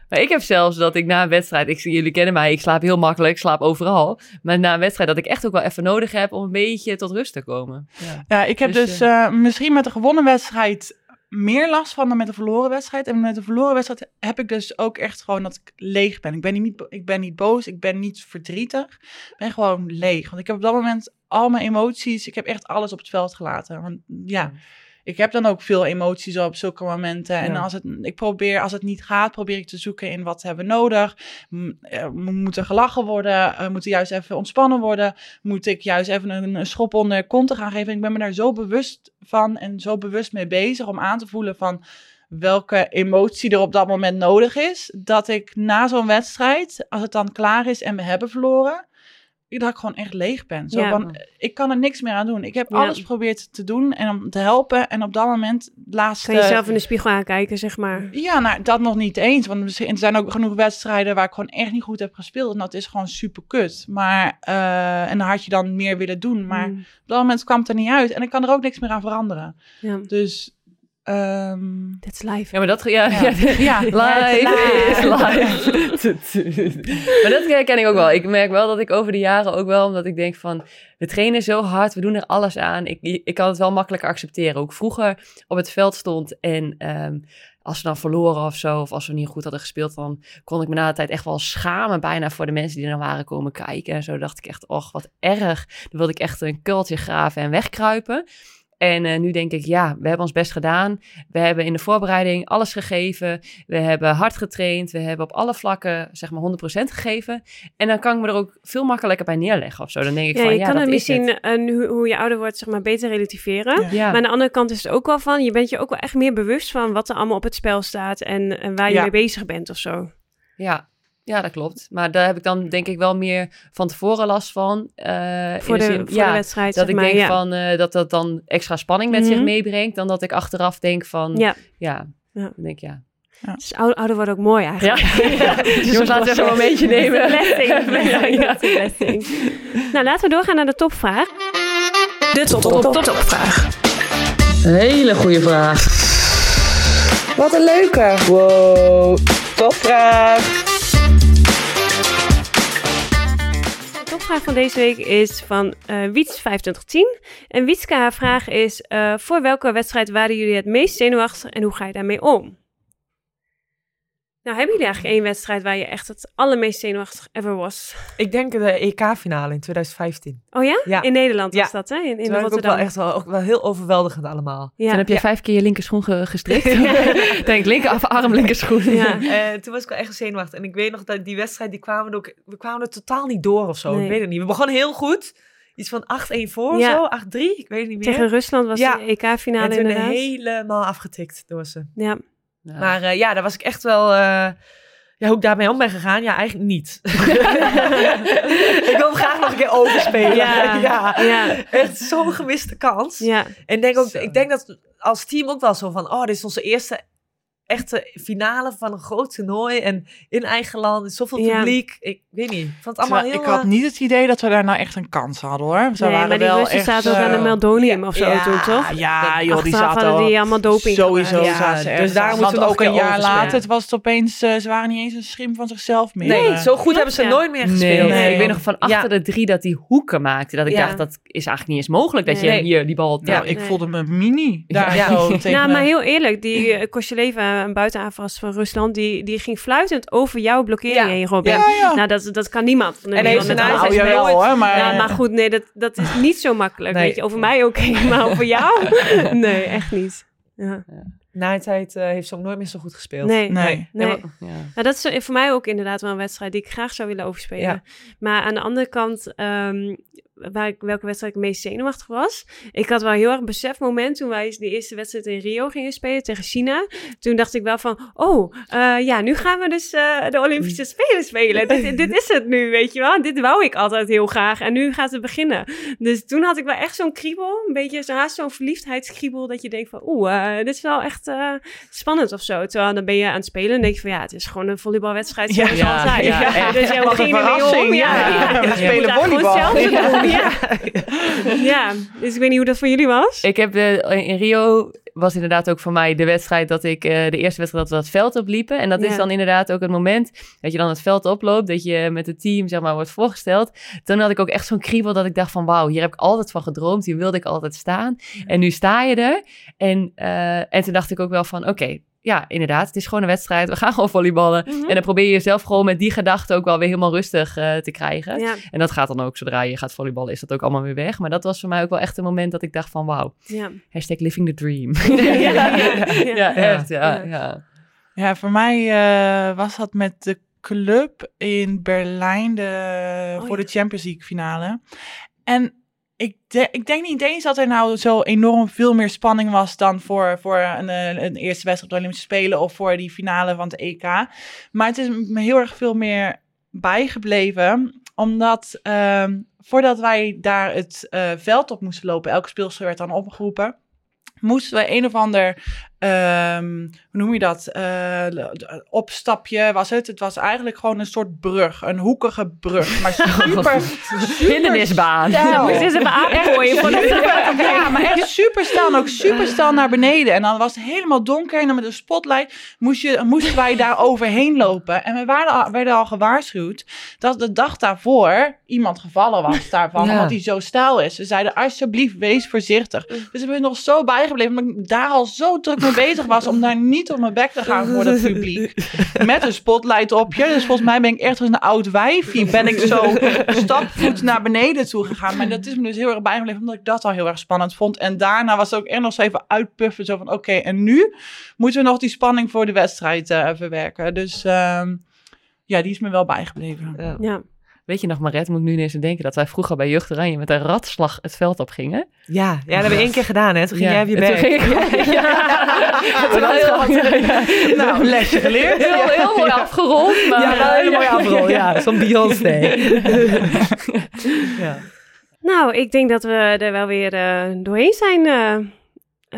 Maar ik heb zelfs dat ik na een wedstrijd, ik, jullie kennen mij, ik slaap heel makkelijk, ik slaap overal. Maar na een wedstrijd dat ik echt ook wel even nodig heb om een beetje tot rust te komen. Ja. Ja, ik heb Dus, dus, eh, misschien met de gewonnen wedstrijd meer last van dan met de verloren wedstrijd. En met de verloren wedstrijd heb ik dus ook echt gewoon dat ik leeg ben. Ik ben niet, ik ben niet boos, ik ben niet verdrietig. Ik ben gewoon leeg. Want ik heb op dat moment al mijn emoties, ik heb echt alles op het veld gelaten. Want ja, ik heb dan ook veel emoties op zulke momenten. En Ja. als het, ik probeer, als het niet gaat, probeer ik te zoeken in wat hebben we nodig. Eh, Moet er gelachen worden? Eh, Moet er juist even ontspannen worden? Moet ik juist even een, een schop onder konten gaan geven? Ik ben me daar zo bewust van en zo bewust mee bezig om aan te voelen van welke emotie er op dat moment nodig is. Dat ik na zo'n wedstrijd, als het dan klaar is en we hebben verloren, dat ik gewoon echt leeg ben. Zo Ja. van, ik kan er niks meer aan doen. Ik heb Ja. alles geprobeerd te doen en om te helpen. En op dat moment, laatste... Kan je zelf in de spiegel aankijken, zeg maar. Ja, nou, dat nog niet eens. Want misschien- er zijn ook genoeg wedstrijden waar ik gewoon echt niet goed heb gespeeld. En dat is gewoon super kut. Maar, eh, en dan had je dan meer willen doen. Maar Mm, op dat moment kwam het er niet uit. En ik kan er ook niks meer aan veranderen. ja, Dus, ehm, that's life. Ja, maar dat... Ja, ja. <laughs> Ja. live is live. maar dat ken ik ook wel. Ik merk wel dat ik over de jaren ook wel, omdat ik denk van, we trainen zo hard, we doen er alles aan. Ik, ik kan het wel makkelijker accepteren. Ook vroeger op het veld stond en ehm, als we dan verloren of zo, of als we niet goed hadden gespeeld, dan kon ik me na de tijd echt wel schamen bijna voor de mensen die er dan waren komen kijken. En zo dacht ik echt, och, wat erg. Dan wilde ik echt een kuiltje graven en wegkruipen. En eh, nu denk ik, ja, we hebben ons best gedaan. We hebben in de voorbereiding alles gegeven. We hebben hard getraind. We hebben op alle vlakken, zeg maar, 100% gegeven. En dan kan ik me er ook veel makkelijker bij neerleggen of zo. Dan denk ik Ja, van, je ja, kan dat misschien, het. eh, nu, hoe je ouder wordt, zeg maar, beter relativeren. Ja. Ja, Maar aan de andere kant is het ook wel van, je bent je ook wel echt meer bewust van wat er allemaal op het spel staat en, en waar je Ja. mee bezig bent of zo. ja. Ja, dat klopt. Maar daar heb ik dan denk ik wel meer van tevoren last van. eh, Voor, de, zin- voor ja, de wedstrijd, Dat zeg ik maar. denk ja. van eh, dat dat dan extra spanning met zich Mhm. meebrengt. Dan dat ik achteraf denk van, Ja. ja, Ja. dan denk ik, ja. Dus ouder, ouder wordt ook mooi eigenlijk. Ja, <laughs> jongens, laten we even een momentje nemen. <laughs> Blessing. Nou, laten we doorgaan naar de topvraag. De top, top, top, topvraag. Hele goede vraag. Wat een leuke. Wow, topvraag. De topvraag van deze week is van eh Wiets2510. En Wietske, haar vraag is, eh, voor welke wedstrijd waren jullie het meest zenuwachtig en hoe ga je daarmee om? Nou, hebben jullie eigenlijk één wedstrijd waar je echt het allermeest zenuwachtig ever was? Ik denk de EK-finale in 2015. Oh ja? Ja. In Nederland was Ja. dat, hè? In, in Toen was ik ook Rotterdam. wel echt wel, ook wel heel overweldigend allemaal. Ja. Toen heb je Ja. vijf keer je linkerschoen ge- gestrikt. <laughs> <laughs> Denk linkerarm, linkerschoen. Ja. Eh, toen was ik wel echt zenuwachtig. En ik weet nog dat die wedstrijd, die kwamen er ook, we kwamen er totaal niet door of zo. Nee. Ik weet het niet. We begonnen heel goed. Iets van 8-1 voor Ja. of zo, 8-3. Ik weet het niet meer. Tegen Rusland was Ja. de EK-finale en toen inderdaad. helemaal afgetikt door ze. Ja. Ja. Maar eh, ja, daar was ik echt wel... eh, ja, hoe ik daarmee om ben gegaan? Ja, eigenlijk niet. <laughs> ik wil hem graag nog een keer overspelen. Ja. <laughs> ja. Ja. Echt zo'n gemiste kans. Ja. En denk ook, Zo. ik denk dat als team ook wel zo van... Oh, dit is onze eerste echte finale van een groot toernooi. En in eigen land, zoveel Ja. publiek. Ik weet niet. Ik vond het allemaal Terwijl heel... ik had eh, niet het idee dat we daar nou echt een kans hadden hoor. Ze Nee, waren maar die wel Russen echt, zaten ook eh, aan de meldonium of zo ja, toen, toch? Ja, joh, die zaten hadden al- die allemaal doping Sowieso. Ja, zaten ze dus daar moeten we ook een jaar later, het was het opeens, eh, ze waren niet eens een schim van zichzelf meer. Nee, zo goed hebben ze ja. nooit meer gespeeld. Nee. ik weet nog van achter Ja. de drie dat die hoeken maakte. Dat ik Ja. dacht, dat is eigenlijk niet eens mogelijk dat je hier die bal... nou, Ja, ik voelde me mini daar Ja. zo tegen. Nou, maar heel eerlijk, die uh, Kosjeleva, een buitenaanvast van Rusland, die, die ging fluitend over jouw blokkering Ja. heen, Robin. Ja, ja. Nou, dat, dat kan niemand. van de En wereld heeft met ze alle nou- nou, respect. jawel hoor, maar... Ja, maar goed, nee, dat, dat is niet zo makkelijk. Nee. Weet je, over mij oké, <laughs> maar over jou? <laughs> Nee, echt niet. Ja. Na een tijd eh, heeft ze ook nooit meer zo goed gespeeld. Nee, nee. Nee. Ja, maar- ja. Nou, dat is eh, voor mij ook inderdaad wel een wedstrijd die ik graag zou willen overspelen. Ja. Maar aan de andere kant, ehm, waar ik, welke wedstrijd ik het meest zenuwachtig was. Ik had wel heel erg een besefmoment toen wij de eerste wedstrijd in Rio gingen spelen tegen China. Toen dacht ik wel van, oh, uh, ja, nu gaan we dus uh, de Olympische Spelen spelen. dit, dit, is het nu, weet je wel. Dit wou ik altijd heel graag en nu gaat het beginnen. Dus toen had ik wel echt zo'n kriebel, een beetje zo, haast zo'n verliefdheidskriebel, dat je denkt van, oeh, uh, dit is wel echt spannend of zo. Terwijl dan ben je aan het spelen en denk je van, ja, het is gewoon een volleybalwedstrijd zoals ja, altijd. Ja, ja, dus ja, we gingen ermee om. Ja, ja, we spelen volleybal. Ja. <laughs> Ja. dus ik weet niet hoe dat voor jullie was. Ik heb de, in Rio was inderdaad ook voor mij de wedstrijd dat ik, uh, de eerste wedstrijd dat we dat veld opliepen. En dat is dan inderdaad ook het moment dat je dan het veld oploopt, dat je met het team, zeg maar, wordt voorgesteld. Toen had ik ook echt zo'n kriebel dat ik dacht van, wauw, hier heb ik altijd van gedroomd, hier wilde ik altijd staan. En nu sta je er. En, uh, en toen dacht ik ook wel van, oké, okay, ja, inderdaad, het is gewoon een wedstrijd. We gaan gewoon volleyballen. Mhm. En dan probeer je jezelf gewoon met die gedachte ook wel weer helemaal rustig uh, te krijgen. Ja. En dat gaat dan ook, zodra je gaat volleyballen, is dat ook allemaal weer weg. Maar dat was voor mij ook wel echt een moment dat ik dacht van, wauw, ja. hashtag living the dream. <laughs> <laughs> ja, ja, echt, ja. Ja, ja. voor mij uh, was dat met de club in Berlijn de, oh, voor de Champions League finale. En ik, ik denk niet eens dat er nou zo enorm veel meer spanning was dan voor, voor een, een eerste wedstrijd op de Olympische Spelen of voor die finale van het EK. Maar het is me heel erg veel meer bijgebleven, omdat uh, voordat wij daar het uh, veld op moesten lopen, elke speelster werd dan opgeroepen, moesten we een of ander Um, hoe noem je dat? Uh, opstapje was het. Het was eigenlijk gewoon een soort brug. Een hoekige brug. Maar <laughs> super, Hindernisbaan. Het is een aangooien voor de Ja, maar echt super snel. Ook super snel naar beneden. En dan was het helemaal donker. En dan met een spotlight moest je, moesten wij daar overheen lopen. En we waren, werden al gewaarschuwd dat de dag daarvoor iemand gevallen was daarvan. Omdat hij zo stijl is. Ze zeiden alsjeblieft wees voorzichtig. Dus ik ben nog zo bijgebleven. Omdat ik daar al zo druk mee bezig was om daar niet op mijn bek te gaan voor het publiek. Met een spotlight op je. Dus volgens mij ben ik echt als een oud wijfje. Ben ik zo stapvoet naar beneden toe gegaan. Maar dat is me dus heel erg bijgebleven, omdat ik dat al heel erg spannend vond. En daarna was het ook echt nog eens even uitpuffen. Zo van, oké, en nu moeten we nog die spanning voor de wedstrijd uh, verwerken. Dus uh, ja, die is me wel bijgebleven. ja. ja. Weet je nog, Maret, moet ik nu ineens denken dat wij vroeger bij Jeugd Oranje met een ratslag het veld op gingen? Ja, ja dat hebben we één keer gedaan, hè? Toen ging jij op je bek. Ja, Nou, lesje geleerd. Heel, heel mooi afgerond. Maar, ja, heel mooi afgerond. Ja, zo'n Beyoncé. <laughs> ja. Nou, ik denk dat we er wel weer uh, doorheen zijn, uh,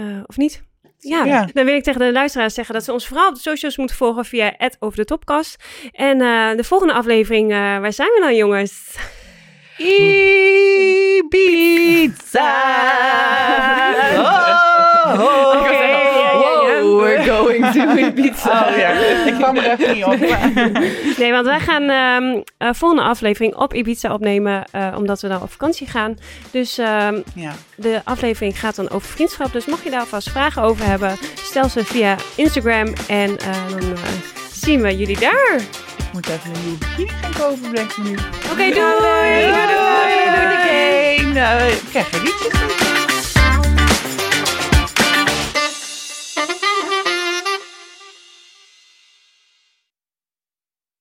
uh, of niet? Ja, dan wil ik tegen de luisteraars zeggen dat ze ons vooral op de socials moeten volgen via het over de topkast. En uh, de volgende aflevering, uh, waar zijn we dan jongens? Ibiza! oh, oh, okay we're going to Ibiza. Oh ja, ik kwam er even niet op. nee, want wij gaan um, uh, volgende aflevering op Ibiza opnemen, uh, omdat we dan op vakantie gaan. Dus um, ja. de aflevering gaat dan over vriendschap. Dus mocht je daar alvast vragen over hebben, stel ze via Instagram en uh, dan zien we jullie daar. Ik moet even een nieuwe bikini gaan kopen, denk ik nu. Oké, okay, doei! Doei, doei, doei! doei, doei, doei. doei. doei. doei. doei. doei. doei. doei. doei.